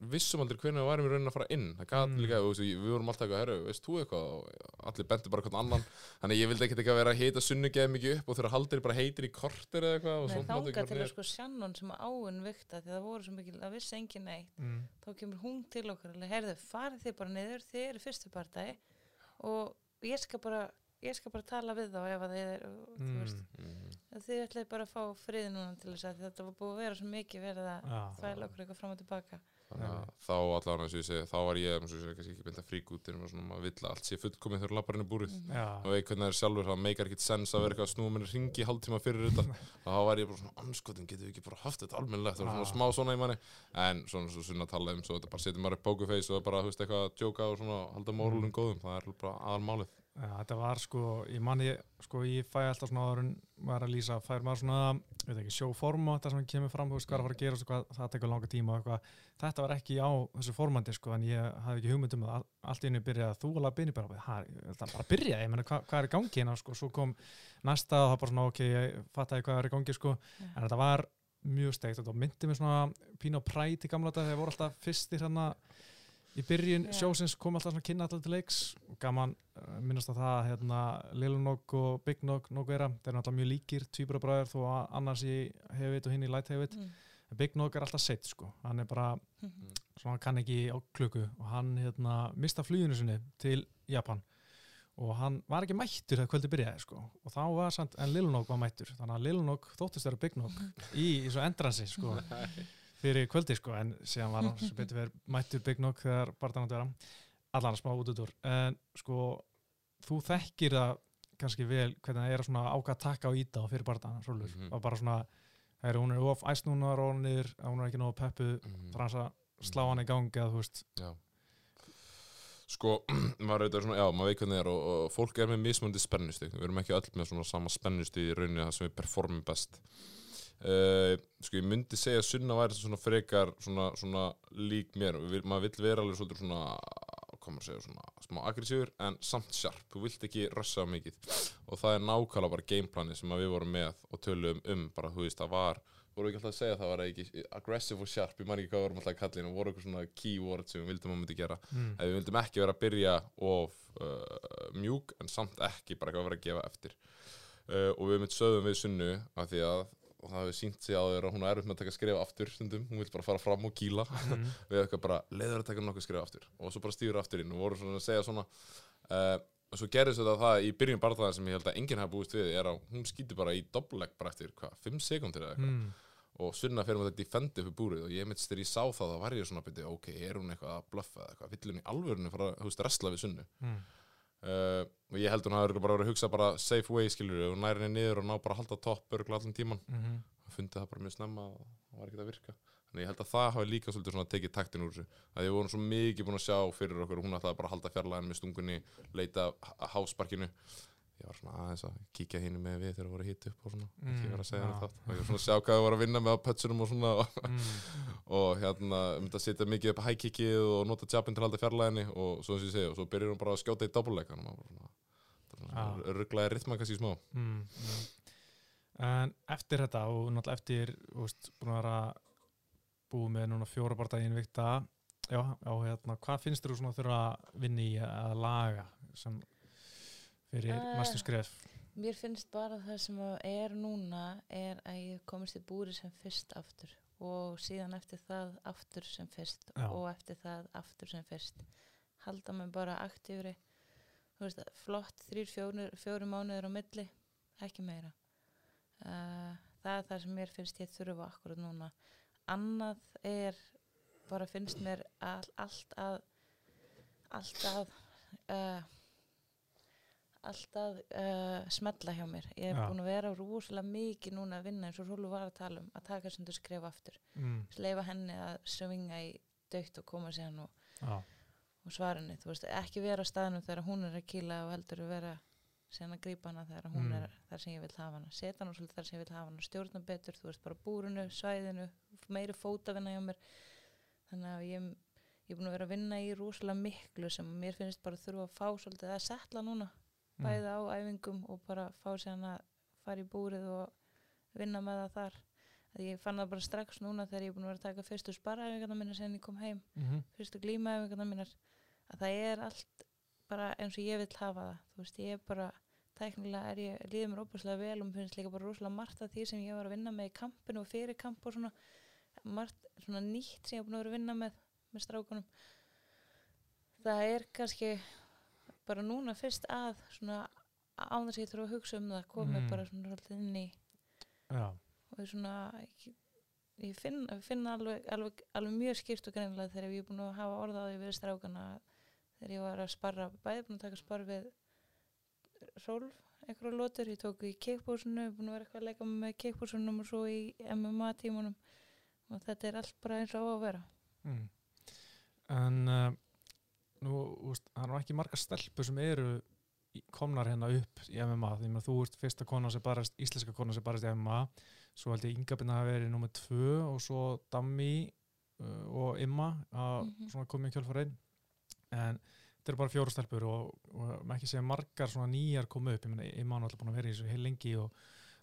vissum aldrei hvernig við værum í raunin að fara inn. Það gat Mm. líka, þú veist, við vorum alltaf eitthvað, herru, veist þú eitthvað? Og allir bentu bara hvern annan. Þannig ég vildi ekkert eitthvað vera að heita sunnugeð mikið upp og þegar haldir bara heitir í kortir eða eitthvað og Nei, svona þanga til að sko Shannon sem áun vikta því það voru svo mikil að vissi engin neitt. Mm. þá kemur hún til okkar alveg, heyrðu, farið þið bara niður þið eru fyrstu partæ og ég skal bara ég skal bara tala við þá ef að þið er og, þú Mm. veist, að þið ætlaði bara að fá frið núna til þess að þetta var búið að vera svo mikið verið að þvæla okkur eitthvað fram og tilbaka þannig að þá allavega eins og ég segi þá var ég, eins og ég segi, kannski ekki beint að frík út en svona maður vill að allt sé fullkomið þegar lappar inn í búrið. Mhm. Já, og veit hvernig það er sjálfur, það meikar ekkert sens að vera eitthvað að snúa minni ringi hálftíma fyrir þetta. Og þá var ég bara svona, anskotin, getum við ekki bara haft þetta almennilegt, það var svona smá svona í manni. En svona svo sunna tala um, svo þetta bara setjum maður upp bókuface og bara, þú veist, eitthvað að djóka og svona halda mórlum góðum, það er bara aðal Já, þetta var sko, ég manni, sko, ég fæ alltaf svona áður en er að lýsa, fær maður svona, ég veit ekki, sjóforma, þetta sem kemur fram, þú veist, hvað er að fara að gera, hvað, það tekur langa tíma og eitthvað, þetta var ekki á þessu formandi, sko, en ég hafði ekki hugmynd um það, allt í einu byrjaði, þú alveg byrjaði bara, það er bara að byrja, ég menna, hvað, hvað er í gangi hérna, sko, svo kom næsta og það bara svona, ok, ég fattaði hvað er í gangi, sko, en þetta var mjög steikt, þetta myndi mig svona pínu á præt í gamla dag, þegar voru alltaf fyrstir hérna í byrjun Já. sjósins kom alltaf svona kynna alltaf til leiks. Og gaman uh, minnast á það hérna Lil Nog og Big Nog Nog vera, þeir eru alltaf mjög líkir tvíburabræður þó að annars í Heavit og hinn í Light Heavit mm. Big Nog er alltaf seitt sko, hann er bara svona hann kann ekki á klukku og hann hérna mista fluginu sinni til Japan. Og hann var ekki mættur þegar kvöldi byrjaði sko. Og þá var samt, en Lil Nog var mættur. Þannig að Lil Nog þóttist vera Big Nog í, í svo endransi sko fyrir kvöldi sko en síðan var hann svo betur verið mættur Big Nog þegar barðan átt að vera. Allan smá út út úr en sko þú þekkir það kannski vel hvernig það er að svona ákvað að taka og íta á fyrir barðan mm Mhm. og bara svona Heyri, hún er of æst núna og hún er, hún er ekki nógu peppu Mhm. frans að slá hann í gangi eða þú veist. Já. Sko, maður auðvitað svona, já, maður veit hvernig það er og, og fólk er með mismunandi spennustig við erum ekki öll með svona sama spennustig í rauninni það sem við performum best uh, Sko, ég myndi segja að Sunna væri svona frekar svona, svona lík mér, við, maður vill vera alveg svolítið svona hvað maður segja, svona smá aggressífur en samt sharp, þú vilt ekki rössa mikið. Og það er nákvæmlega bara gameplani sem við vorum með og töluðum um bara, þú veist, það var voru ekki alltaf að segja að það var ekki aggressive og sharp, ég man ekki hvað við vorum alltaf að kalla og voru eitthvað svona keyword sem við vildum að myndi gera? Mm. að við vildum ekki vera að byrja of uh, mjúk en samt ekki bara eitthvað að vera að gefa eftir. Uh, og við myndum sögðum við sunnu af því að og það hefur sínt sig á þér að hún er erfitt með að taka skrifa aftur stundum, hún vil bara fara fram og kýla Mm. við eitthvað bara leiður að taka nokkuð skrifa aftur. Og svo bara stýður aftur inn og voru svona að segja svona uh, og svo gerðist þetta það í byrjun barðaðan sem ég held að enginn hafa búist við er að hún skýtur bara í dobbleleg bara eftir hvað, 5 sekundir eða eitthvað. Mm. og Sunna fyrir með þetta defendi fyrir búrið og ég mitt styrir ég sá það þá var ég svona byrju, ok, er hún eitthvað að bluffa að uh, og ég held hún hafi örugglega bara verið að hugsa bara safe way skilur og næri henni niður og ná bara að halda topp örgla allan tíman Mm og fundið það bara mjög snemma og það var ekkert að virka. Þannig ég held að það hafi líka svolítið svona tekið taktin úr þessu. Að ég vorum svo mikið búin að sjá fyrir okkur hún ætlaði bara að halda fjarlæðin með stungunni leita að hásparkinu ég var svona aðeins að kíkja hinn með við þegar það voru hitt upp og svona ekki vera að segja Mm, já. það og ég var svona að sjá hvað það var að vinna með á pötsunum og svona og, Mm. og hérna myndi að setja mikið upp high kickið og nota jabin til halda fjarlæðinni og svo eins og ég segi og svo byrjar hún bara að skjóta í doppelleik þannig að maður Já. bara rugglaði ritma kannski smá Mm. Mm. En eftir þetta og náttúrulega eftir þú veist, búin að vera búið með núna fjóra barða í innvikta já, já, hérna, hvað finnst þú svona þurfa að vinna í að laga sem fyrir Eh, næstu skref? Mér finnst bara það sem er núna er að ég komist í búri sem fyrst aftur og síðan eftir það aftur sem fyrst Já. og eftir það aftur sem fyrst. Halda mig bara aktífri veist, flott þrýr, fjóri, fjóri mánuður á milli ekki meira. Uh, það er það sem mér finnst ég þurfa akkurat núna. Annað er bara finnst mér all, allt að allt að uh, alltaf uh, smella hjá mér. Ég er Já. búin að vera rosalega mikið núna að vinna eins og Rúlu var að tala um að taka sem þú skref aftur. Mm. leifa henni að svinga í dögt og koma sér hann og, Já, og svara henni. Þú veist, ekki vera á staðnum þegar hún er að kýla og heldur að vera síðan að grípa hana þegar hún Mm. er þar sem ég vil hafa hana. Setja hana svolítið þar sem ég vil hafa hana stjórna betur, þú veist, bara búrunu, svæðinu meiri fótavinna hjá mér. Þannig að ég, ég er búin að vera að vinna í rosalega miklu sem mér finnst bara þurfa að fá svolítið að setla núna Mm. bæði á æfingum og bara fá sér að fara í búrið og vinna með það þar að ég fann það bara strax núna þegar ég er búin að vera að taka fyrstu sparaæfingarna mínar sen ég kom heim, Mhm. fyrstu glímaæfingarna mínar að það er allt bara eins og ég vil hafa það þú veist, ég er bara, tæknilega er ég líður mér óbúslega vel og mér finnst líka bara rosalega margt af því sem ég var að vinna með í kampinu og fyrir kamp og svona margt svona nýtt sem ég er búin að vera að vinna með með strákunum það er kannski bara núna fyrst að svona án þess að ég þurfa að hugsa um það komið Mm. bara svona svolítið inn í Já, og svona ég, ég finn, finn alveg, alveg, alveg mjög skýrt og greinlega þegar ég er búin að hafa orðaði við strákana þegar ég var að sparra bæði búin að taka sparr við Rólf einhverja lótur, ég tók í kickbósinu búin að vera eitthvað að leika með kickbósunum og svo í MMA tímunum og þetta er allt bara eins og á að vera mm. En uh, nú, úst, það er nú ekki margar stelpur sem eru komnar hérna upp í MMA því að þú ert fyrsta kona sem barast, íslenska kona sem barast í MMA svo held ég Ingabina hafi verið nummið tvö og svo Dammi uh, og Imma að Mhm. svona komið í kjölfarinn en þetta eru bara fjóra stelpur og, og maður ekki segja margar svona nýjar koma upp, ég meina Imma er náttúrulega búin að vera í þessu heil lengi og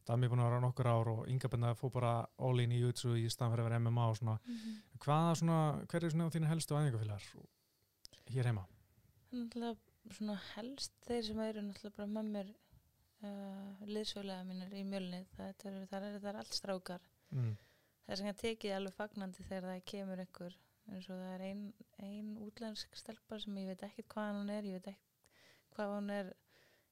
Dammi er búin að vera nokkur ár og Ingabina fór bara all in í jutsu í að vera MMA og svona. Hvaða svona, hver er svona þínu helstu æðingafélagar hér heima? náttúrulega svona helst þeir sem eru náttúrulega bara með mér uh, liðsfjölega mínir í mjölni það eru, það eru, það eru allt strákar Mm. það er sem ég tekið alveg fagnandi þegar það kemur einhver eins og það er ein, ein útlensk stelpa sem ég veit ekkert hvað hún er ég veit ekkert hvað hún er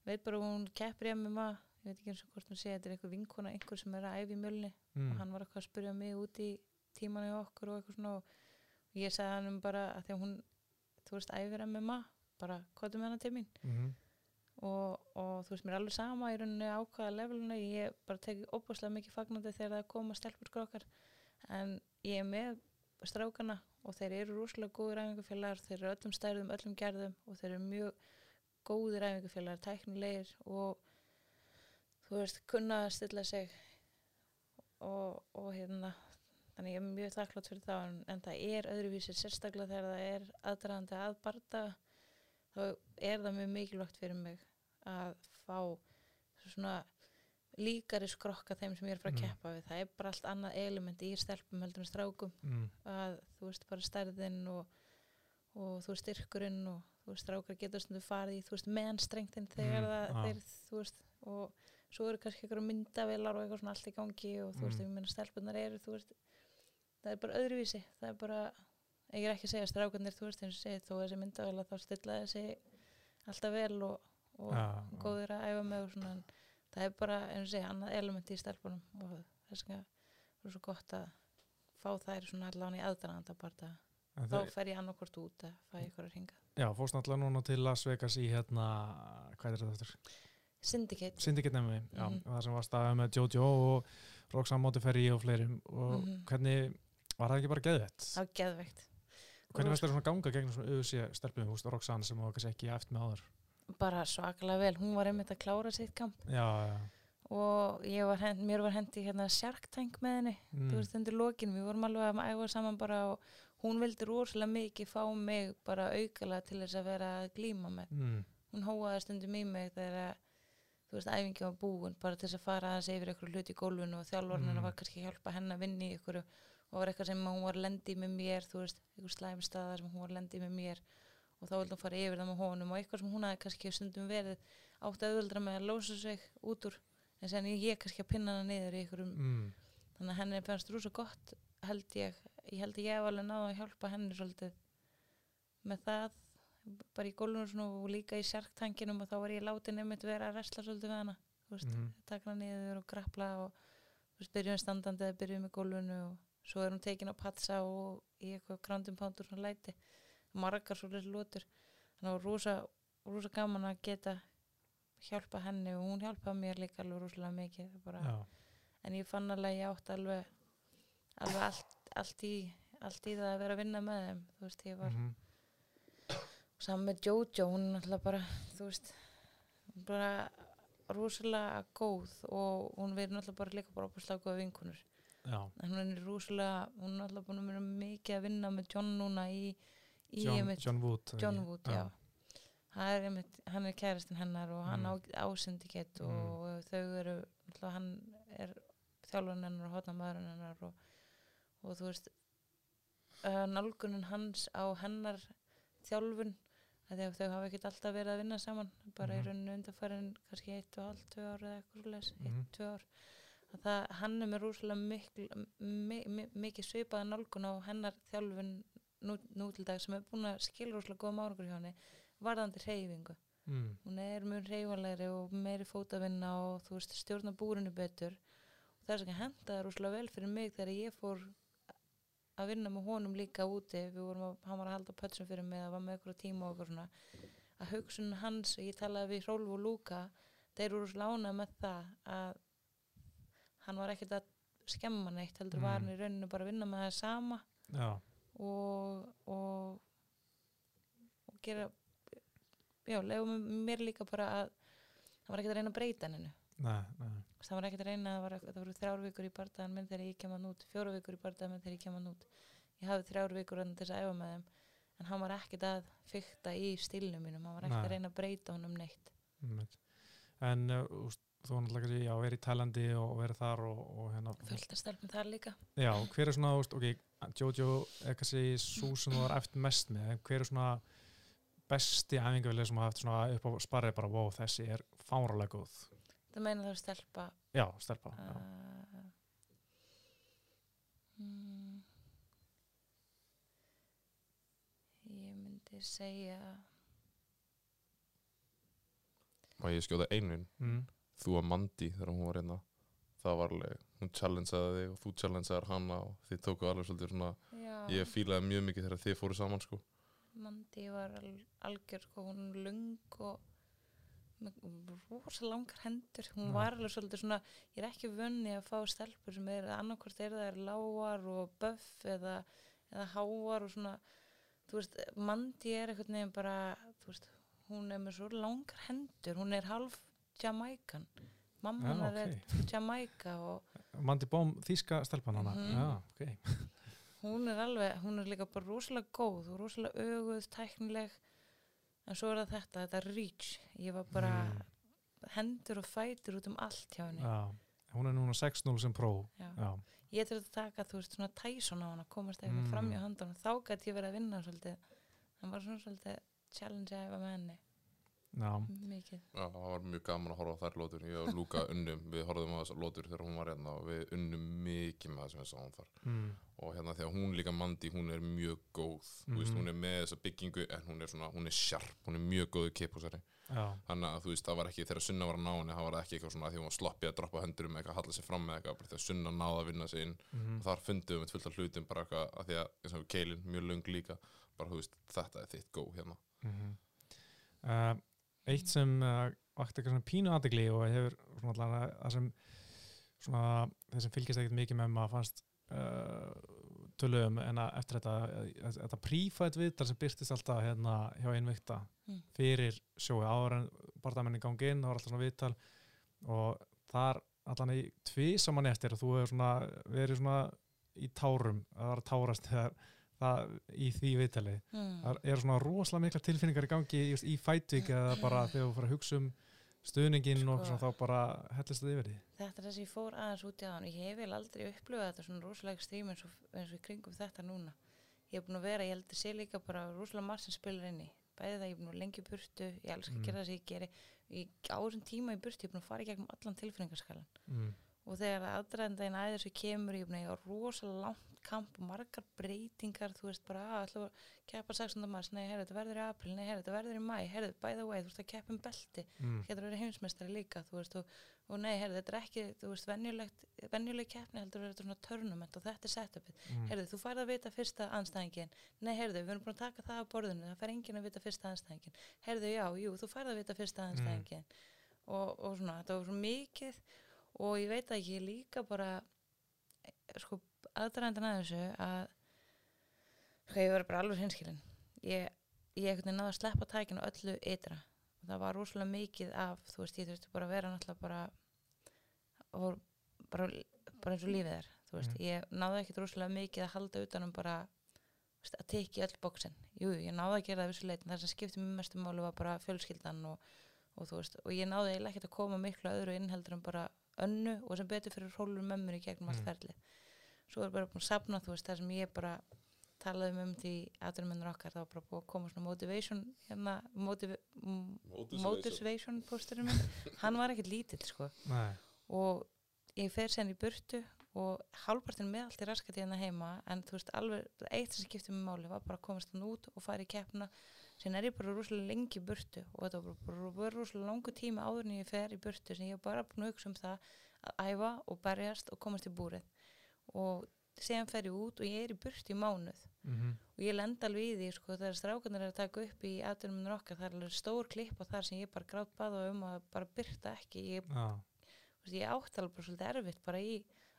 veit bara að hún keppir í MMA ég veit ekki eins og hvort hún sé þetta er einhver vinkona einhver sem er að æfa í mjölni Mm. og hann var eitthvað að spyrja mig út í tíman í okkur og eitthvað svona og ég sagði hann um bara að því að hún þú veist æfir MMA bara hvað með hana til mín. Mm. og, og þú veist mér er alveg sama í rauninni á hvaða levelinu ég bara teki opaslega mikið fagnandi þegar það koma stelpur skrokkar en ég er með strákana og þeir eru rosalega góður æfingafélagar þeir eru öllum stærðum, öllum gerðum og þeir eru mjög góðir æfingafélagar tæknilegir og þú veist, kunna að stilla sig. Og, og hérna þannig ég er mjög þakklátt fyrir það en, en það er öðruvísi sérstaklega þegar það er aðdraðandi að barda þá er það mjög mikilvægt fyrir mig að fá svona líkari skrokka þeim sem ég er frá að Mm. keppa við það er bara allt annað element í stelpum heldur en strákum Mm. að þú veist bara stærðin og, og þú veist styrkurinn og þú veist strákar getur stundu farið í þú veist mennstrengtin þegar Mm, það já. þeir þú veist og svo eru kannski einhverju myndavilar og eitthvað svona allt í gangi og þú veist Mm. ég meina stelpunar eru þú veist það er bara öðruvísi það er bara ég er ekki að segja að strákarnir þú veist eins og segið þó þessi myndavila þá stilla þessi alltaf vel og, og já. góðir að æfa með og svona en það er bara eins og segja annað element í stelpunum og þess vegna er svo gott að fá þær svona allan í aðdraðanda bara En þá það- fer ég annarkort út að fæ ykkur að ringa Já, fórst náttúrulega núna til Las Vegas í hérna, hvað er þetta eftir? Syndicate Syndicate nefnum við, já, Mhm. það sem var staðið með Jojo og Roxanne Monteferi og fleirum og Mhm. hvernig, var það ekki bara geðvett? það var geðveikt Hvernig veist það svona ganga gegn svona auðvitað stelpum, veist, Roxanne sem var kannski ekki eftir með áður? bara svakalega vel, hún var einmitt að klára sitt kamp Já, já, og var hend, mér var hendi hérna Shark Tank með henni mm. þú veist undir lokin, við vorum alveg að æfa saman bara og hún vildi rosalega mikið fá mig bara aukala til þess að vera að glíma með mm. hún hóaði stundum í mig þegar að, þú veist, æfingi var búin bara til þess að fara aðeins yfir eitthvað hluti í gólfinu og þjálfarinn Mm. var kannski að hjálpa henn að vinna í ykkur og var eitthvað sem hún var lendi með mér þú veist, eitthvað slæmstaðar sem hún var lendi með mér og þá vildi hún fara yfir það með honum og eitthvað sem hún hafði kannski stundum verið átt að auðvöldra með að lósa sig út úr en sen ég kannski að pinna hana niður í ykkurum Mm. þannig að henni fannst rúsa gott held ég, ég held ég hef alveg náða að hjálpa henni svolítið með það bara í svona og líka í sjarktanginum og þá var ég látin einmitt vera að resla svolítið við hana veist, Mhm. taka hana niður og grappla og veist, byrjum standandi eða byrjum í gólfinu og svo er hún tekin á patsa og í eitthvað pound og svona læti. Margar svolítið lótur þannig að rosa, rosa gaman að geta hjálpa henni og hún hjálpaði mér líka alveg rosalega mikið. En ég fann alveg að ég átti alveg alveg allt, allt í allt í það að vera að vinna með þeim. Þú veist, ég var mhm. saman með Jojo, hún er náttúrulega bara þú veist, bara rosalega góð og hún verður náttúrulega bara líka bara opaslega góða vinkunur hún er rosalega, hún er náttúrulega búin að vera mikið að vinna með John núna í, í John, einmitt, John Wood John? Wood, já, Hann er, einmitt, hann er kærastinn hennar og hann Mm. á, á syndicate Mm. og þau eru náttúrulega hann er þjálfun hennar og hotna maðurinn hennar og, og þú veist uh, nálgunin hans á hennar þjálfun að þau hafa ekkert alltaf verið að vinna saman bara Mhm. í rauninu undarfærin kannski eitt og hálf, tvö ár eða eitthvað svoleiðis, Mhm. eitt, tvö ár það, hann er með rúslega mikil, mi, mi, mikið svipaða nálgun á hennar þjálfun nú, nú til dag sem er búin að skilja rúslega góða márangur hjá henni varðandi hreyfingu. Mm. hún er mjög reyfalegri og meiri fótavinna og þú veist stjórna búrinu betur. Og það er sem henda það rúslega vel fyrir mig þegar ég fór að vinna með honum líka úti. Við vorum að, hann var að halda pötsum fyrir mig að var með ykkur tíma og ykkur svona. Að hugsun hans, ég talaði við Rólf og Lúka þeir eru ánað með það að hann var ekkert að skemma neitt heldur var Mm. hann í rauninu bara að vinna með það sama. Og og, og gera já, leiðum mér líka bara að það var ekkert að reyna að breyta hennu nei, nei. Það var ekkert að reyna að það, var, voru þrjár vikur í bardaðan minn þegar ég kem hann út fjóra vikur í bardaðan minn þegar ég kem hann út. Ég hafði þrjár vikur til þess að æfa með þeim en hann var ekkert að fykta í stílnum mínum, hann var ekkert að reyna að breyta honum neitt. En uh, úst, þú náttúrulega kannski, já, verið í Tælandi og verið þar og, og hérna. Fullt að stelpum þar líka. Já, hver er svona, ok, Jojo er kannski svo sem þú var eftir mest með en hver er svona besti æfingavilið sem þú haft svona upp á sparrið bara, wow, þessi er fáralega góð. Það meina það stelpa? Já, stelpa já. uh, mm, ég myndi segja og ég skjóta einun Mm. Þú að Mandi þegar hún var hérna það var alveg, hún challengeaði þig og þú challengeaði hana og þið tóku alveg svolítið svona, já, ég fílaði mjög mikið þegar þið fóru saman sko. Mandi var al, algjör sko, hún lung og rosa langar hendur. Hún Já. var alveg svolítið svona ég er ekki vönni að fá stelpur sem er annarkvort er það er lágar og böff eða, eða háar og svona þú veist, Mandi er eitthvað nefn bara, þú veist, hún er með svo langar hendur, hún er half Jamaikan mamma Já, hennar ok. er Jamaica og Mandi Bóm, þýska stelpan hana. Mhm. Já, ok. Hún er alveg, hún er líka bara rosalega góð og rosalega öguð, tæknileg. En svo er það þetta, þetta reach. Ég var bara Mm. hendur og fætur út um allt hjá henni. Já, hún er núna 6-0 sem pró ég þurfti að taka, þú veist, svona Tyson á hana komast eitthvað Mm. fram í handan þá gæti ég verið að vinna svolítið. Það var svona svolítið challenge að hefa með henni mikið. Já, það var mjög gaman að horfa á þær lótur ég og Lúka unnum, við horfðum á þessar lótur þegar hún var hérna og við unnum mikið með það sem við sáum þar. Mm. og hérna þegar hún líka Mandi, hún er mjög góð. Þú veist, hún er með þessa byggingu en hún er svona, hún er sjarp, hún er mjög góð í kippúsari já, þannig að þú veist, það var ekki þegar Sunna var að ná henni það var ekki eitthvað svona því hún var sloppið að droppa hendur um eitthvað, halla sig fram með eitthvað, bara þegar Sunna náði að vinna sig inn. Mm. og þar fundum við fullt af hlutum bara eitthvað, að því að, eins og Keilin, mjög löng líka. Bara, þú veist, þetta er þitt gó hérna. Mm uh, eitt sem uh, vakti eitthvað svona pínu aðdegli og hefur svona allavega það sem svona þeir sem fylgist ekkert mikið með maður fannst uh, töluðum en að eftir þetta uh, þetta prífætt viðtal sem byrtist alltaf hérna hjá einvikta Mm. fyrir sjói áður en barndamenni gangi inn, það var alltaf svona viðtal og þar allan í tvísamann eftir og þú hefur svona verið svona í tárum að það var að tárast þegar það í því viðtali mm. það eru svona rosalega mikla tilfinningar í gangi just, í fætvík eða bara þegar þú fyrir að hugsa um stuðningin og Sko. svona, þá bara hellist það yfir því þetta er þess að ég fór aðeins út í aðan ég hef vel aldrei upplifað þetta svona rosalega strím eins og, eins og í kringum þetta núna ég hef búin að vera, ég held að sé líka bara rosalega margt sem spilar inn í bæði það ég er búin að lengi í burtu ég elska Mm. að gera það sem ég geri í árum tíma í burtu ég er búin að fara í gegnum allan tilfinningaskalan mm. Og þegar aðdraðandaginn að þessu kemur ég á rosalega langt kamp og margar breytingar þú veist bara að ætla að keppa 16. mars? Nei, herru, þetta verður í april, nei, herru, þetta verður í mæ herru, by the way, þú veist að keppa um belti Mm. getur verið heimsmeistari líka veist, og, og nei, herru, þetta er ekki þú veist, venjuleg keppni heldur þetta svona törnument og þetta er setupið. Mm. herru, þú færð að vita fyrsta anstæðingin nei, herru, við erum búin að taka það á borðinu það fær enginn að vita fyrsta anstæðingin herru, já, jú, þú færð að vita fyrsta anstæðingin og, og svona, þetta var svo mikið og ég veit ég líka bara eh, sko, aðdraðandan að þessu að sko, ég verið bara alveg hinskilin ég, ég einhvern veginn náði að sleppa tækinu öllu ytra. Og það var rosalega mikið af þú veist, ég þurfti bara að vera náttúrulega bara og bara, bara eins og lífið er þú veist, Mhm. ég náði ekkit rosalega mikið að halda utanum bara að teki öll bóksin jú, ég náði að gera það vissu leitin, það sem skipti mér mestum máli var bara fjölskyldan og, og þú veist, og ég náði ekkert að koma miklu öðru inn heldur en bara önnu og sem betur fyrir hólur mömmur í gegnum allt Mm. ferli svo er bara búin að sapna þú veist það sem ég bara talaði um því aðrumennur okkar þá var bara búið að koma svona motivation hérna, motiv motivation. pósturinn minn hann var ekkert lítill sko. Nei, og ég fer sen í burtu og hálfpartin með allt í raskat hérna heima en þú veist alveg, eitt sem skipti mig máli var bara að komast hann út og fara í keppna sen er ég bara rosalega lengi í burtu og þetta var bara, bara rosalega langu tíma áður en ég fer í burtu sem ég var bara búin að hugsa um það að æfa og berjast og komast í búrið. Og sen fer ég út og ég er í burtu í mánuð. Mm og ég lenda alveg í því sko þegar strákunar er að taka upp í aðdunum okkar það er alveg stór klipp á þar sem ég bara grátt baða um að bara byrta ekki. Ég, veist, ég átti alveg bara svolítið erfitt bara í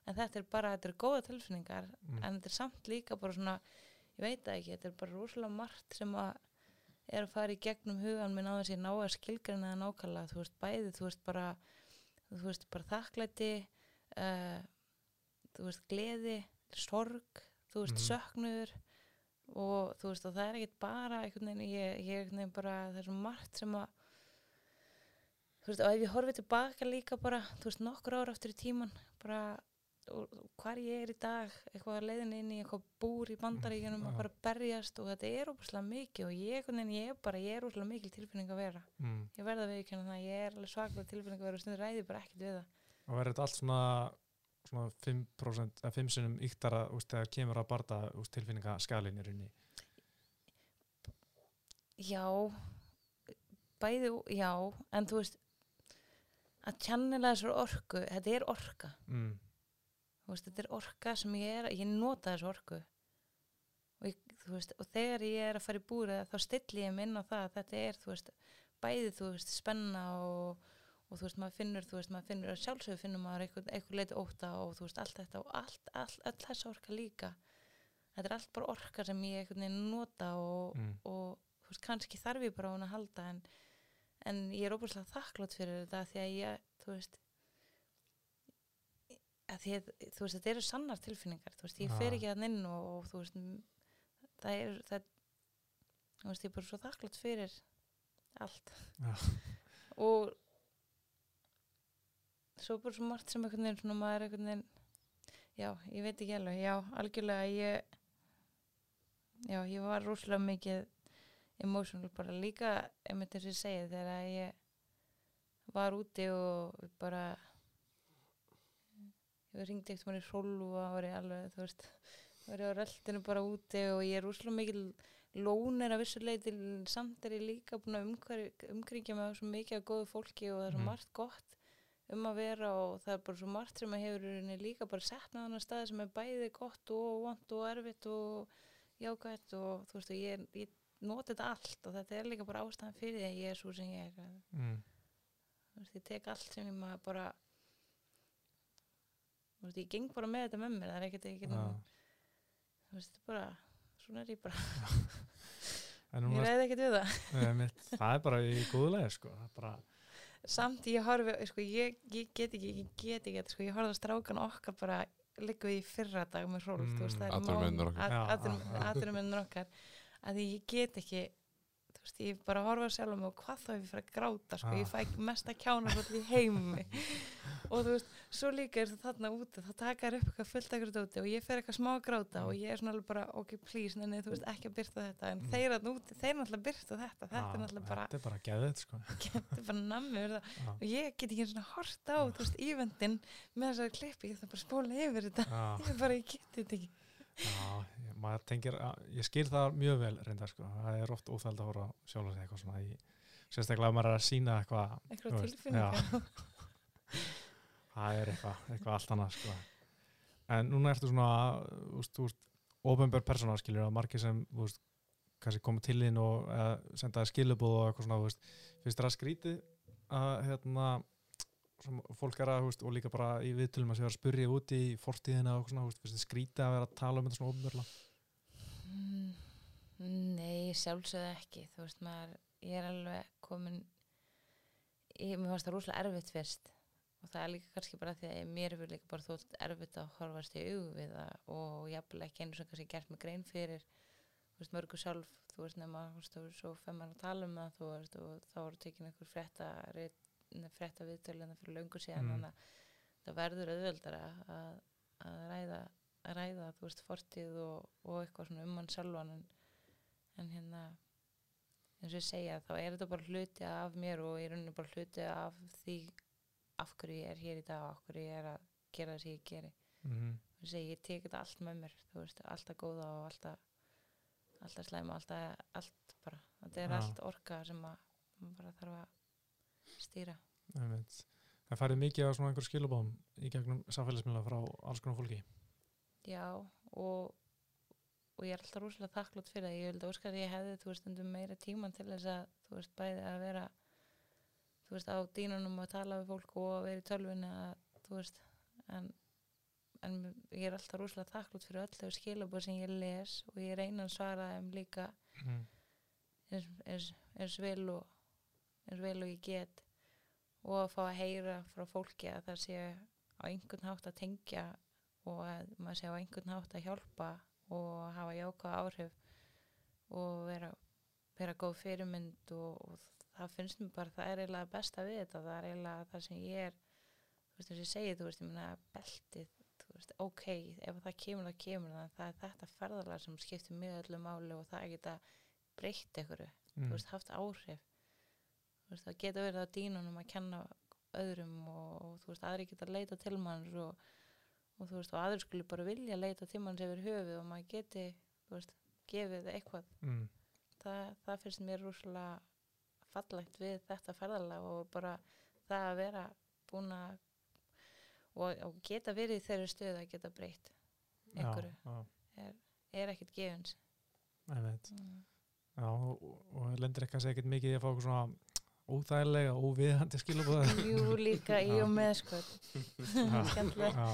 en þetta er bara, þetta er góða tilfinningar mm. en þetta er samt líka bara svona ég veit ekki, þetta er bara rosalega margt sem að er að fara í gegnum hugan minn á þess að ég ná að skilgreina það nákvæmlega þú veist, bæði, þú veist, bara þú veist, bara þakklæti uh, þú veist, gleði sorg, þú veist, Mhm. söknuður og þú veist, og það er ekkert bara einhvern veginn, ég, ég einhvern veginn bara það er svo margt sem að þú veist, og ef ég horfi tilbaka líka bara, þú veist, nokkur ára aftur í tíman bara, og, hvar ég er í dag eitthvað að leiðin inn í eitthvað búr í bandaríkjunum Já. og bara berjast og þetta er óbúslega mikið og ég, ég er bara, ég er óbúslega mikil tilfinning að vera mm. ég verða við ekki það, ég er alveg svaklega tilfinning að vera og stundur ræði bara ekkert við það og verður þetta allt svona svona 5% eða 5 sinum yktara þegar kemur að barða úst, tilfinninga skalinir inn í já bæði, já, en þú veist að tjannila þessar orku þetta er orka mm. Veist, þetta er orka sem ég er ég nota þessu orku og, ég, veist, og þegar ég er að fara í búrið þá stilli ég mig inn á það að þetta er þú veist, bæði spenna og, og þú veist, maður finnur maður finnur að sjálfsögur finnur maður eitthvað, eitthvað leiti óta og allt þetta og allt, allt, all þessi orka líka þetta er allt bara orka sem ég nota og, Mm. og kannski þarf ég bara á hún að halda en, en ég er óbúslega þakklátt fyrir þetta því að ég, þú veist að að þú veist, þetta eru sannar tilfinningar þú veist, ég fer ekki að inn og, og þú veist, það er það, þú veist, ég er bara svo þakklátt fyrir allt. Og svo bara svo margt sem einhvern veginn svona maður einhvern veginn já, ég veit ekki alveg, já, algjörlega ég já, ég var rúslega mikið emotional bara líka, einmitt eins og ég segi þegar ég var úti og bara ég ringdi maður í hrólu og það var ég alveg, þú veist var ég á röltinu bara úti og ég er rúslega mikil lónir að vissu leiti samt er ég líka búin að umkringja af svo mikið af góðu fólki og það er svo Mhm. margt gott um að vera og það er bara svo margt sem að hefur líka bara sett með þannig staði sem er bæði gott og vant og erfitt og jákvætt og þú veist og ég, ég noti þetta allt og þetta er líka bara ástæðan fyrir því að ég er svo sem ég er Mm. þú veist, ég tek allt sem ég maður bara þú veist, ég geng bara með þetta með mér það er ekkert, ekkert Já. þú veist, bara svona er ég bara, ég reyði ekkert við það er, mitt, það er bara í góðulega sko. það er bara, samt ég horfi, sko, ég, ég get ekki ég get ekki, sko, ég horfði á strákan okkar bara liggum við í fyrra dag með Rolf, Mm. þú veist, það er Atvinnumennirnir okkar. Að því ég get ekki veist, ég bara horfa á sjálf mig og hvað þá ef ég fyrir að gráta, sko, Já. ég fæ mesta kjána í heimi og þú veist, svo líka er það þarna úti þá taka þér upp eitthvað fullt ekkert úti og ég fer eitthvað smá að gráta og ég er svona alveg bara ok, please, nenni, þú veist, ekki að byrta þetta en Mm. þeir þarna úti, þeir náttúrulega byrta þetta þetta Já, er náttúrulega bara, þetta er bara geðið sko. þetta er bara nammi það Já. og ég get ekki svona hort á, þú veist, ívendin með þessari klippi, ég þarf bara að spóla yfir þetta Já. ég bara, ég get þetta ekki Já, ég, maður tengir, að- ég skil það mjög vel reyndar sko, það er oft óþæld að horfa sjálf eitthvað svona í, sérstaklega ef maður er að sína eitthvað, eitthvað tilfinningar. það er eitthvað, eitthvað allt annað sko. En núna ertu svona, þú veist, þú veist, ofinbjörn persóna skilur að margir sem, veist, kannski koma til þín og eða, senda þér skilubóð og eitthvað svona, finnst þér að skrítið að, hérna, sem fólk er að, og líka bara í viðtölum að sé að spyrja út í fortíðina og svona, skrítið að vera að tala um þetta svona ofinbjörla? Mm, Nei, sjálfsögðu ekki. Þú veist maður, ég er alveg komin ég, mér fannst það rúslega erfitt fyrst. Og það er líka kannski bara því að mér hefur líka bara þótt erfitt að horfast í augu við það og jafnvel ekki einu sem kannski gert mig grein fyrir þú veist mörgu sjálf. Þú veist nema, þú veist, þú veist, svo fem maður að tala um það þú veist, og þá voru tekin einhver frétta frétta viðtölina fyrir löngu síðan Mm. þannig að það verður auðveldara að, að ræða að ræða, þú veist, fortíð og, og eitthvað svona um hann sjálfan en, en hérna eins og ég segja, þá er þetta bara hluti af mér og ég er rauninni bara hluti af því af hverju ég er hér í dag og af hverju ég er að gera það sem ég geri mm og segi, ég tek þetta allt með mér þú veist, alltaf góða og alltaf alltaf slæma, alltaf allt bara, þetta er Já. allt orka sem að bara þarf að stýra. Það færið mikið af svona einhver skilabóðum í gegnum samfélagsmiðla frá alls konar fólki. já, og og ég er alltaf rúslega þakklátt fyrir það ég óskar að ég hefði, þú veist, stundum meira tíman til þess að, þú veist, bæði að vera þú veist, á dýnunum að tala við fólk og að vera í tölvunni að, þú veist, en en ég er alltaf rúslega þakklátt fyrir öll þau skilabóð sem ég les og ég reyna að svara þeim líka Mm. eins, eins, eins vel og eins vel og ég get og að fá að heyra frá fólki að það sé á einhvern hátt að tengja og að maður sé á einhvern hátt að hjálpa og hafa jákvæða áhrif og vera, vera góð fyrirmynd og, og það finnst mér bara það er eiginlega besta við þetta það er eiginlega það sem ég er þú veist þess að ég segi þú veist ég meina beltið þú veist ok ef það kemur það kemur það það er þetta ferðalag sem skiptir mjög öllu máli og það geta breytt einhverju Mm. þú veist, haft áhrif veist, það geta verið á dýnunum að kenna öðrum og, og þú veist, aðri geta leita til manns og, og þú veist, og aðri skulle bara vilja leita til manns yfir höfuð og maður geti, þú veist, gefið eitthvað, Mm. það, það finnst mér rúslega fallegt við þetta ferðalag og bara það að vera búin að og, og geta verið í þeirri stöð að geta breytt einhverju, Já, já, er ekkert gefins einmitt. mm. Já, og, og lendir ekki að segja ekkert mikið í að fá okkur svona óþægilega, óviðhandi skilabóða. Jú, líka í og með sko Já. skemmtilega Já,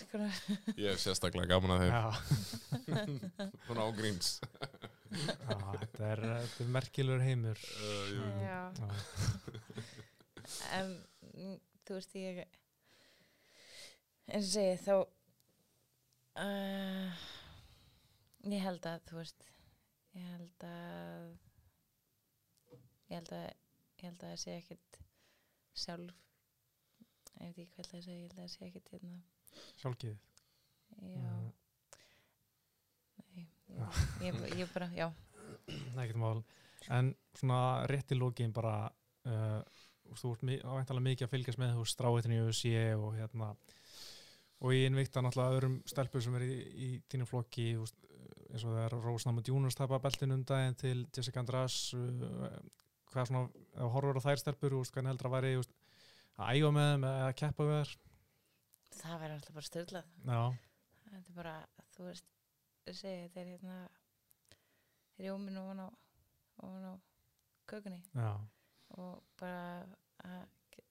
sko, Ég er sérstaklega gaman að þeim já, Svona ágríns já, þetta er, er merkilur heimur. uh. Já, mm, þú veist ég eins og segi þá uh, ég held að þú veist ég held að ég held að ég held að það sé ekkit sjálf ég veit ekki hvað það segja, ég held að það sé ekkit hérna, sjálfgefið. já Mm. nei, ég, ég, ég bara, já Nei, ekkert mál. En svona rétt í lókin bara, uh, þú ert ávæntalega mikið að fylgjast með þú stráitinu í UFC og hérna, og ég innvíkta náttúrulega öðrum stelpur sem er í, í þínum flokki, eins og það er Rósnáma Djúnus tapa beltinu um daginn til Jessica András, uh, hvað svona, ef þú horfur á þær stelpur, þú veist, hvernig heldur að væri, þú veist, að æfa með þeim eða að keppa við þær? það verður alltaf bara styrlað þetta er bara, þú veist ég segi, þetta er hérna rjómin ofan á ofan á kökunni. Já, og bara að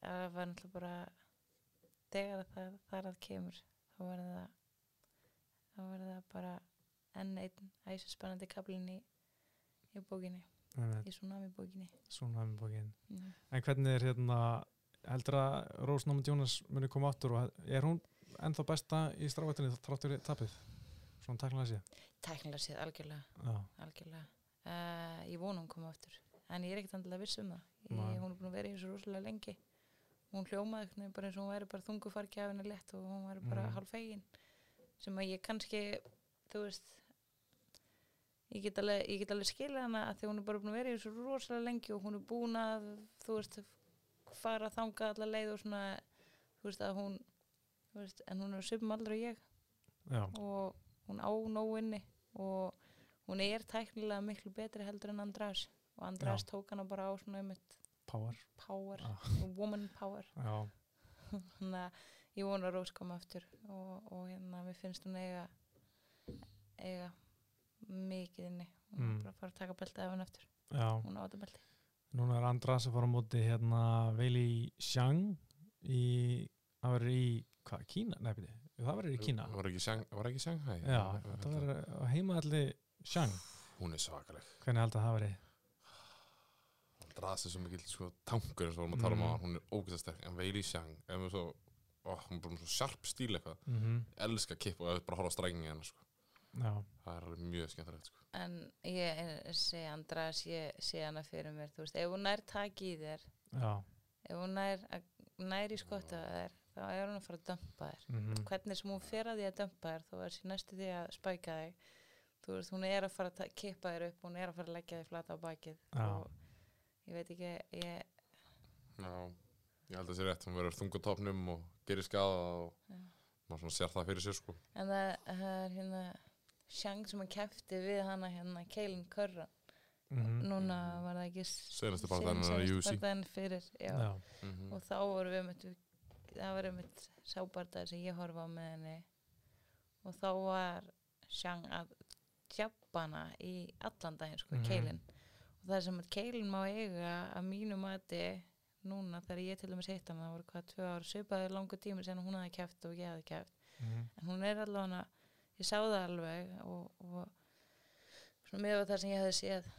að það var náttúrulega bara þegar það þar að kemur þá verður það þá verður það bara enn einn æsir spennandi kaplinn í, í bókinni, í tsunami bókinni svona með bókin. Já. En hvernig er hérna, heldur að Rósnáma Djúnus muni koma áttur og er hún ennþá besta í stráitinu þráttur í tapið? Svona takla sér. tæknilega séð algjörlega, algjörlega. Uh, ég vona hún koma aftur en ég er ekkert andilega viss um það ég, hún er búin að vera í þessu rosalega lengi hún hljómaði bara eins og hún væri bara þungu fargjafinu lett og hún væri bara Mhm. hálf fegin sem að ég kannski þú veist ég get alveg, ég get alveg skilja hana að því hún er bara búin að vera í þessu rosalega lengi og hún er búin að þú veist fara þangað alla leið og svona þú veist að hún veist, en hún er svipum aldrei ég. Já, og hún á nóg inni og hún er tæknilega miklu betri heldur en András. Og András tók hana bara á svona einmitt power. power, Já. woman power. Já, þannig að ég vona að Rós koma aftur og, og hérna mér finnst hún eiga eiga mikið inni hún Mm. er bara fara að taka beltið af henni aftur já. hún á þetta belti Núna er Andras að fara á móti hérna Veili Xiang í, það verður í, hvað, Kína? Nei, byrju, það verður í Kína. Var ekki, Shang, var ekki Shanghai? Já, það verður á heimaðalli Xiang. Hún er svakaleg Hvernig held að það verið? Hún drasi svo mikil sko, tankur eins og vorum að tala um Mm. á Hún er ógæsta sterk En Veili Shang ef við svo, ó, Hún er bara með svo sharp stíl eitthvað Mm Elska kipp og ef við bara horfa á strækingi hennar sko. Já, Það er alveg mjög skemmtilegt sko. en ég sé András ég sé hana fyrir mér þú veist, ef hún nær taki í þér já, ef hún nær, nær í skotta þér þá er hún að fara að dömpa þér Mhm. hvernig sem hún fer að því að dömpa þér þá er sér næstu því að spæka þig þú veist, hún er að fara að kippa þér upp hún er að fara að leggja þig flata á bakið Já. og ég veit ekki ég, Já, ég held að það sé rétt, hún verður þung á topnum og gerir skada og Já. maður sér það fyrir sér sko. en það, það er hérna Shang sem hann kefti við hana hérna Keilin Curran Mhm. núna var það ekki UFC. barndaginn fyrir já. Já. Mm og þá vorum við með það var einmitt sábardar sem ég horfa á með henni og þá var Shang að tjappa hana í allan daginn sko, Mhm. keilin og það sem að keilin má eiga að mínu mati núna þegar ég til dæmis hitt hana það voru hvað tvö ár svipaði langu tími sem hún hafði kæft og ég hafði kæft Mhm. en hún er allavega ég sá það alveg og, og svona með það sem ég hefði séð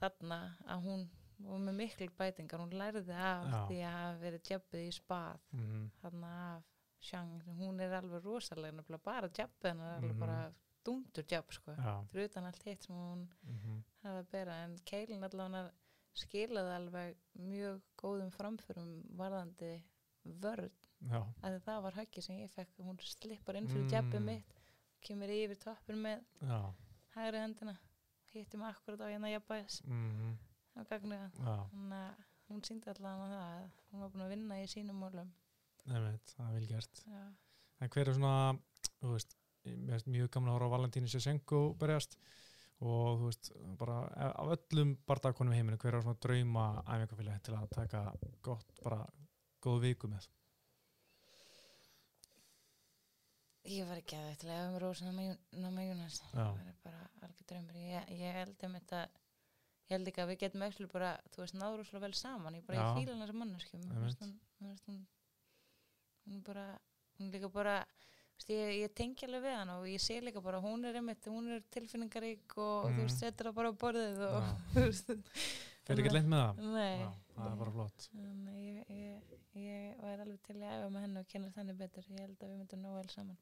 þarna að hún var með miklu bætingar, hún lærði af Já. því að hafa verið djöppið í spað Mhm. þarna af Shang, hún er alveg rosalega bara djöppið hennar er alveg Mhm. bara dundur djöpp sko, utan allt hitt sem hún Mhm. hafa að bera en Keilin allavega skilaði alveg mjög góðum framförum varðandi vörð að það var höggi sem ég fekk hún slippar inn fyrir Mm. djabbið mitt kemur yfir toppin með Já. hægri hendina hitti mig akkurat á hérna jafnbæðis á gagnuða Já. þannig að hún síndi allavega það að hún var búin að vinna í sínum málum Einmitt, það er vel gert. já, En hver er svona, veist, mjög gaman að horfa á Valentínu Sjesenko berjast og þú veist, bara af öllum bardakonum í heiminu, hver er svona drauma æfingafélagi til að taka gott, bara góð viku með? Ég var ekki að þetta lega um Rósa Nama Jónas. Það er bara algjör draumur. Ég, ég held um þetta ég held ekki að við getum ekki bara þú veist, náður svo vel saman. Ég bara fíla hann þessi finnst hún, hún bara, hún líka bara veist, ég, ég tengi alveg við hann og ég sé líka bara hún er einmitt, hún er tilfinningarík og Mhm. þú veist, setur það bara á borðið og þú veist. Fer ekki leint með það? nei, Já, það er bara flott. Þannig að ég, ég, ég væri alveg til að æfa með henni og kynna þannig betur ég held að við myndum ná vel saman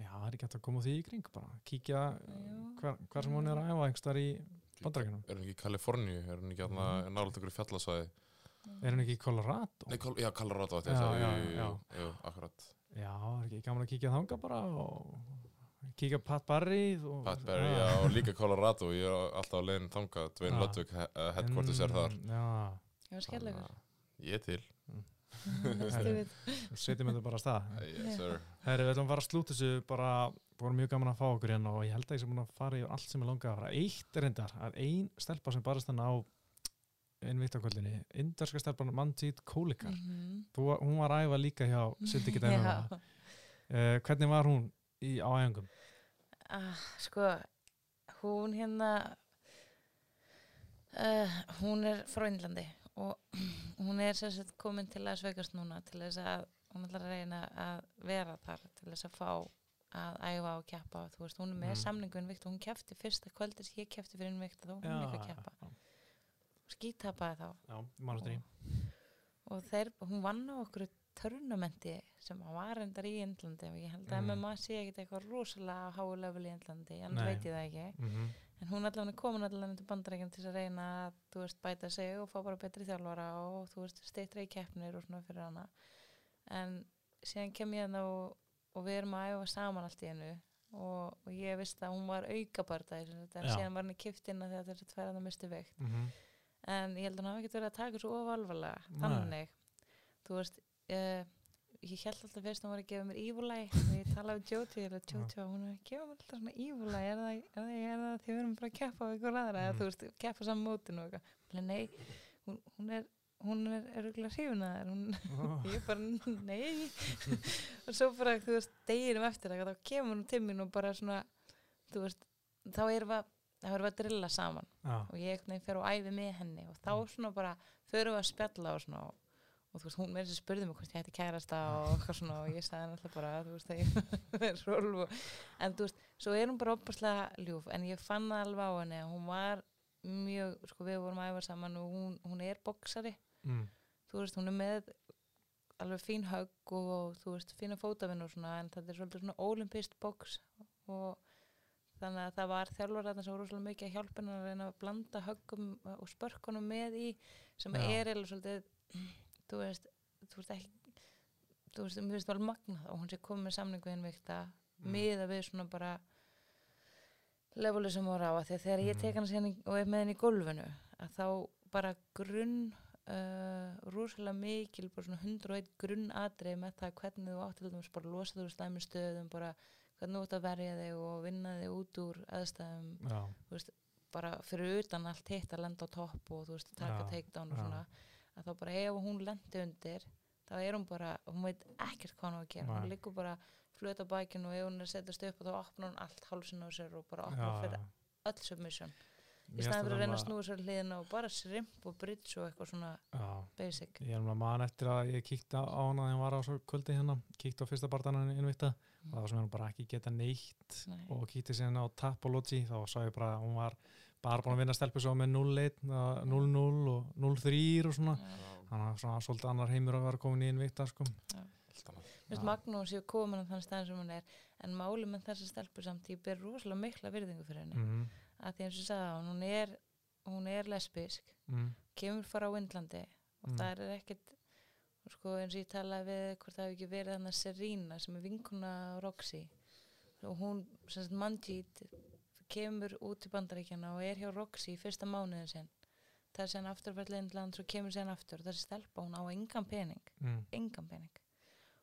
Já, það er ekki hægt að koma því í kring bara, kíkja Jú. hver, hver sem hún er að æfa einhverstaðar í bandrækjunum. Er hún ekki í Kaliforníu? Er hún ekki Mhm. nálega ykkur fjallasvæði? Er hún ekki í Colorado? Nei, Kol já, Colorado Já, að já, já. jú, akkurat. Já, það er ekki gaman að kíkja þanga bara og kíkja Pat Barry og, Pat Barry, já, og líka Colorado. Ég er alltaf á leiðin þangað. Dwayne Já. Ludwig, he uh, headquarters er þar. Mm, Já, ég var skelllegur að Ég er til. Setjum þetta bara að stað. Yes. Herri, við ætlum að fara að slúta þessu bara, bara mjög gaman að fá okkur hérna og ég held að ég sem búin að fara í allt sem er langað að fara. Eitt er reyndar að ein stelpa sem barist þannig á innvittakvöldinni, inderska stelpan Manjit Kólikar. Mhm. Þú, hún var að æfa líka hjá. Já. Uh, hvernig var hún í, á æfingum? Ah, sko, hún hérna uh, hún er frá Índlandi og hún er sér sett komin til að sveikast núna til þess að hún ætlar að reyna að vera þar til þess að fá að æfa og keppa þú veist, hún er með Mm. samningu innvikt og hún kefti fyrsta kvöldi sem ég kefti fyrir innvikt og þá hún líka að keppa já, skítapaði þá já, því. og þeir, hún vann á okkur törnumenti sem var reyndar í Índlandi og ég held að Mm. MMA sé ekkert eitthvað rosalega háu level í Índlandi, en veit ég það ekki Mm en hún allavega komin allavega til bandarækjum til að reyna að þú veist bæta sig og fá bara betri þjálfara og þú veist steytra í keppnir og svona fyrir hana. En síðan kem ég hérna og, og við erum að æfa saman allt í hennu og, og ég veist að hún var aukabarta en síðan var henni kipt inn að þetta er að það mistu veikt. -hmm. en ég held að hann hafi ekkert verið að taka svo ofalvarlega þannig. Þú veist uh, ég held alltaf fyrst að hún var að gefa mér ívulæg og ég talaði við Jóti og Jóti hún er að gefa mér alltaf svona ívulæg er það, er það, er það því við erum bara að keppa á ykkur aðra eða Mhm. þú veist, keppa saman mótinu og eitthvað. Nei, hún, hún er hún er örgulega hrifun að þér hún, ég bara, nei. Og svo bara, þú veist, deginum eftir það, þá kemur hún til mín og bara svona þú veist, þá erum við þá erum við að drilla saman. Já, og ég fer og æfi með henni og þá svona bara förum við að spjalla og svona og, og þú veist, hún með þess að spurði mig hvort ég ætti kærasta og eitthvað svona og ég sagði hann alltaf bara, þú veist, að ég er og, en þú veist, svo er hún bara opaslega ljúf, en ég fann það alveg á henni að hún var mjög, sko við vorum að æfa saman og hún, hún er boksari, mm. þú veist, hún er með alveg fín högg og þú veist, fína fótavinn og svona, en þetta er svolítið svona olimpist boks og þannig að það var þjálfur sem var rosalega mikið að hjálpa hennar að blanda höggum og spörkunum með í sem Já. er eða svolítið þú veist, þú veist ekki þú veist, mér finnst það alveg magnað og hún sé komið með samningu innvikta Mm. miða við svona bara leveli sem voru á að því að þegar ég Mhm. tek síðan í- og er með henni í gólfinu að þá bara grunn uh, rosalega mikil bara svona 101 grunn atrið með það hvernig þú átt til dæmis bara að losa þú úr slæmi stöðum bara hvernig þú átt að verja þig og vinna þig út úr aðstæðum já, bara fyrir utan allt hitt að lenda á topp og þú veist, taka takedown og já. Að þá bara ef hún lendi undir þá er hún bara, hún veit ekkert hvað hún á að gera hún Nei. liggur bara flöta bækinu og ef hún er setjast upp og þá opnar hún allt hálsin á sér og bara opnar fyrir já. öll submission í staðan fyrir að reyna að snúa sér hliðina og bara shrimp og bridge og eitthvað svona Já, basic ég er mann eftir að ég kíkti á hana þegar hann var á kvöldi hérna, kíkti á fyrsta barndan innvita Mm. það var sem hann bara ekki geta neitt Nei. og kíkti síðan á Tapology þá sá ég bara að hún var bara búin að vinna stelpu svo með 0-1, 0-0 og 0-3 og svona. Þannig að svona svolítið annar heimur að vera komin í innvita sko. Já. Magnús séu komin á þann stað sem hún er en máli með þessa stelpu samt ég ber rosalega mikla virðingu fyrir henni. Mm að því eins og ég sagði á hún er, hún er lesbisk mm, kemur fara á Vindlandi og Mm. það er ekkert sko eins og ég talaði við hvort það hefur ekki verið þannig Serena sem er vinkuna Roxy. Og hún sem sagt Manjit kemur út til bandaríkjana og er hjá Roxy í fyrsta mánuðin sinn. Það er sen aftur fyrir Lindland svo kemur sen aftur. Og þessi stelpa hún á engan pening. Mm, engan pening.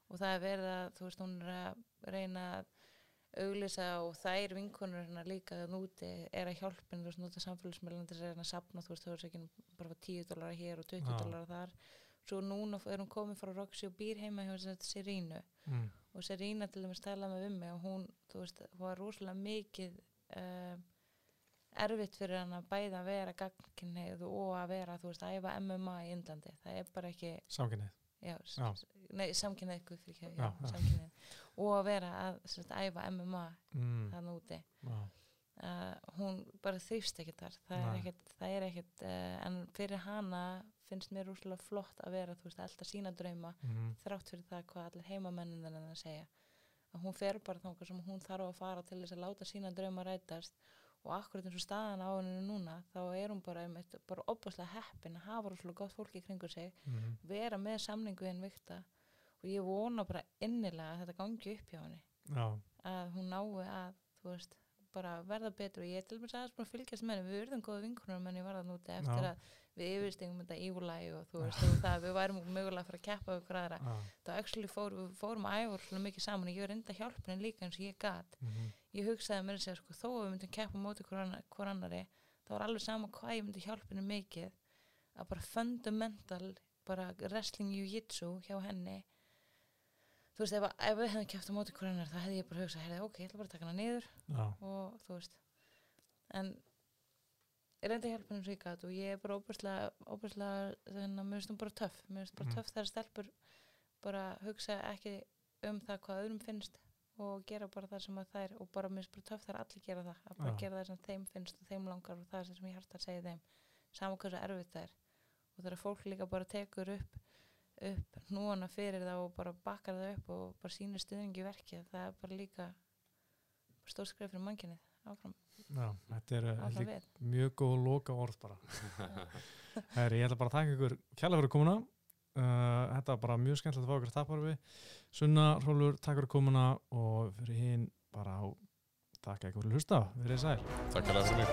Og það er verið að þú veist hún er að reyna að auglýsa og þær vinkonur hennar líka þann úti er að hjálpin þú veist nota samfélagsmiðlandi þess að að sapna þú veist þú veist ekki bara fá 10 dólar hér og 20 Já. dólar þar. Svo núna er hún komin frá Roxy og býr heima hjá þess að Serínu mm, og Serína til dæmis talaði með við mig og hún þú veist hún var rosalega mikið uh, erfitt fyrir hann að bæða að vera gagnkynneið og að vera þú veist að æfa MMA í Indlandi. Það er bara ekki samkynnið já, Já. nei, samkynneið guð fyrir ekki, Já, samkynneið og að vera að sagt, æfa MMA mm, þannig úti. Uh, hún bara þrýfst ekkert þar. Það er Nei. ekkert, það er ekkert uh, en fyrir hana finnst mér úrslega flott að vera þú veist, alltaf sína drauma mm, þrátt fyrir það hvað allir heimamennin hennar að segja að hún fer bara þangað sem hún þarf að fara til þess að láta sína drauma rætast. Og akkurat eins og staðan á henni núna þá er hún bara, einmitt, bara opaslega heppin að hafa rosalega gott fólki kringu sig mm, vera með samningu en vikta. Og ég vona bara innilega að þetta gangi upp hjá henni. Já, að hún nái að þú veist, bara verða betur og ég er til dæmis aðeins búin að fylgjast með henni við urðum góða vinkunar menn ég var það núti eftir Já. að við yfirstingum þetta ívulæg og þú veist, og það við værum mögulega að fara að keppa hver aðra. Þá actually fór, við fórum að æfa svona mikið saman og ég var reynda að hjálpa henni líka eins og ég gat. Mm, ég hugsaði mér að segja sko, þó að við myndum keppa móti hver annari þá var alveg sama hvað ég myndi hjálpa henni mikið að bara fundamental bara wrestling jiu-jitsu hjá henni þú veist, ef, ef við hefðum keppt á móti annar þá hefði ég bara hugsað, heyrði, ok, ég ætla bara að taka hana niður já, og þú veist. En ég reyndi að hjálpa henni svo gat og ég er bara óbærslega, óbærslega þannig að mér finnst hún bara töff. Mér finnst bara Mhm. töff þegar stelpur bara hugsa ekki um það hvað öðrum finnst og gera bara það sem að þær og bara mér finnst bara töff þegar allir gera það að bara Já. gera það sem þeim finnst og þeim langar og það sem ég hjarta að segja þeim. Saman hversu erfitt það er. Og þegar fólk líka bara tekur upp upp núana fyrir það og bara bakkar það upp og bara sínir stuðningi verkið það er bara líka stór skræð fyrir mannkynið áfram. Já, þetta er lík, mjög góð og loka orð bara. Heri, Ég ætla bara að taka ykkur kjælega fyrir komuna. Uh, þetta var bara mjög skemmtilegt að fá ykkur að tapar við. Sunna rólur, takk fyrir komuna og fyrir hinn bara á takk ykkur fyrir hlusta, verið sæl. Takk fyrir að það er mjög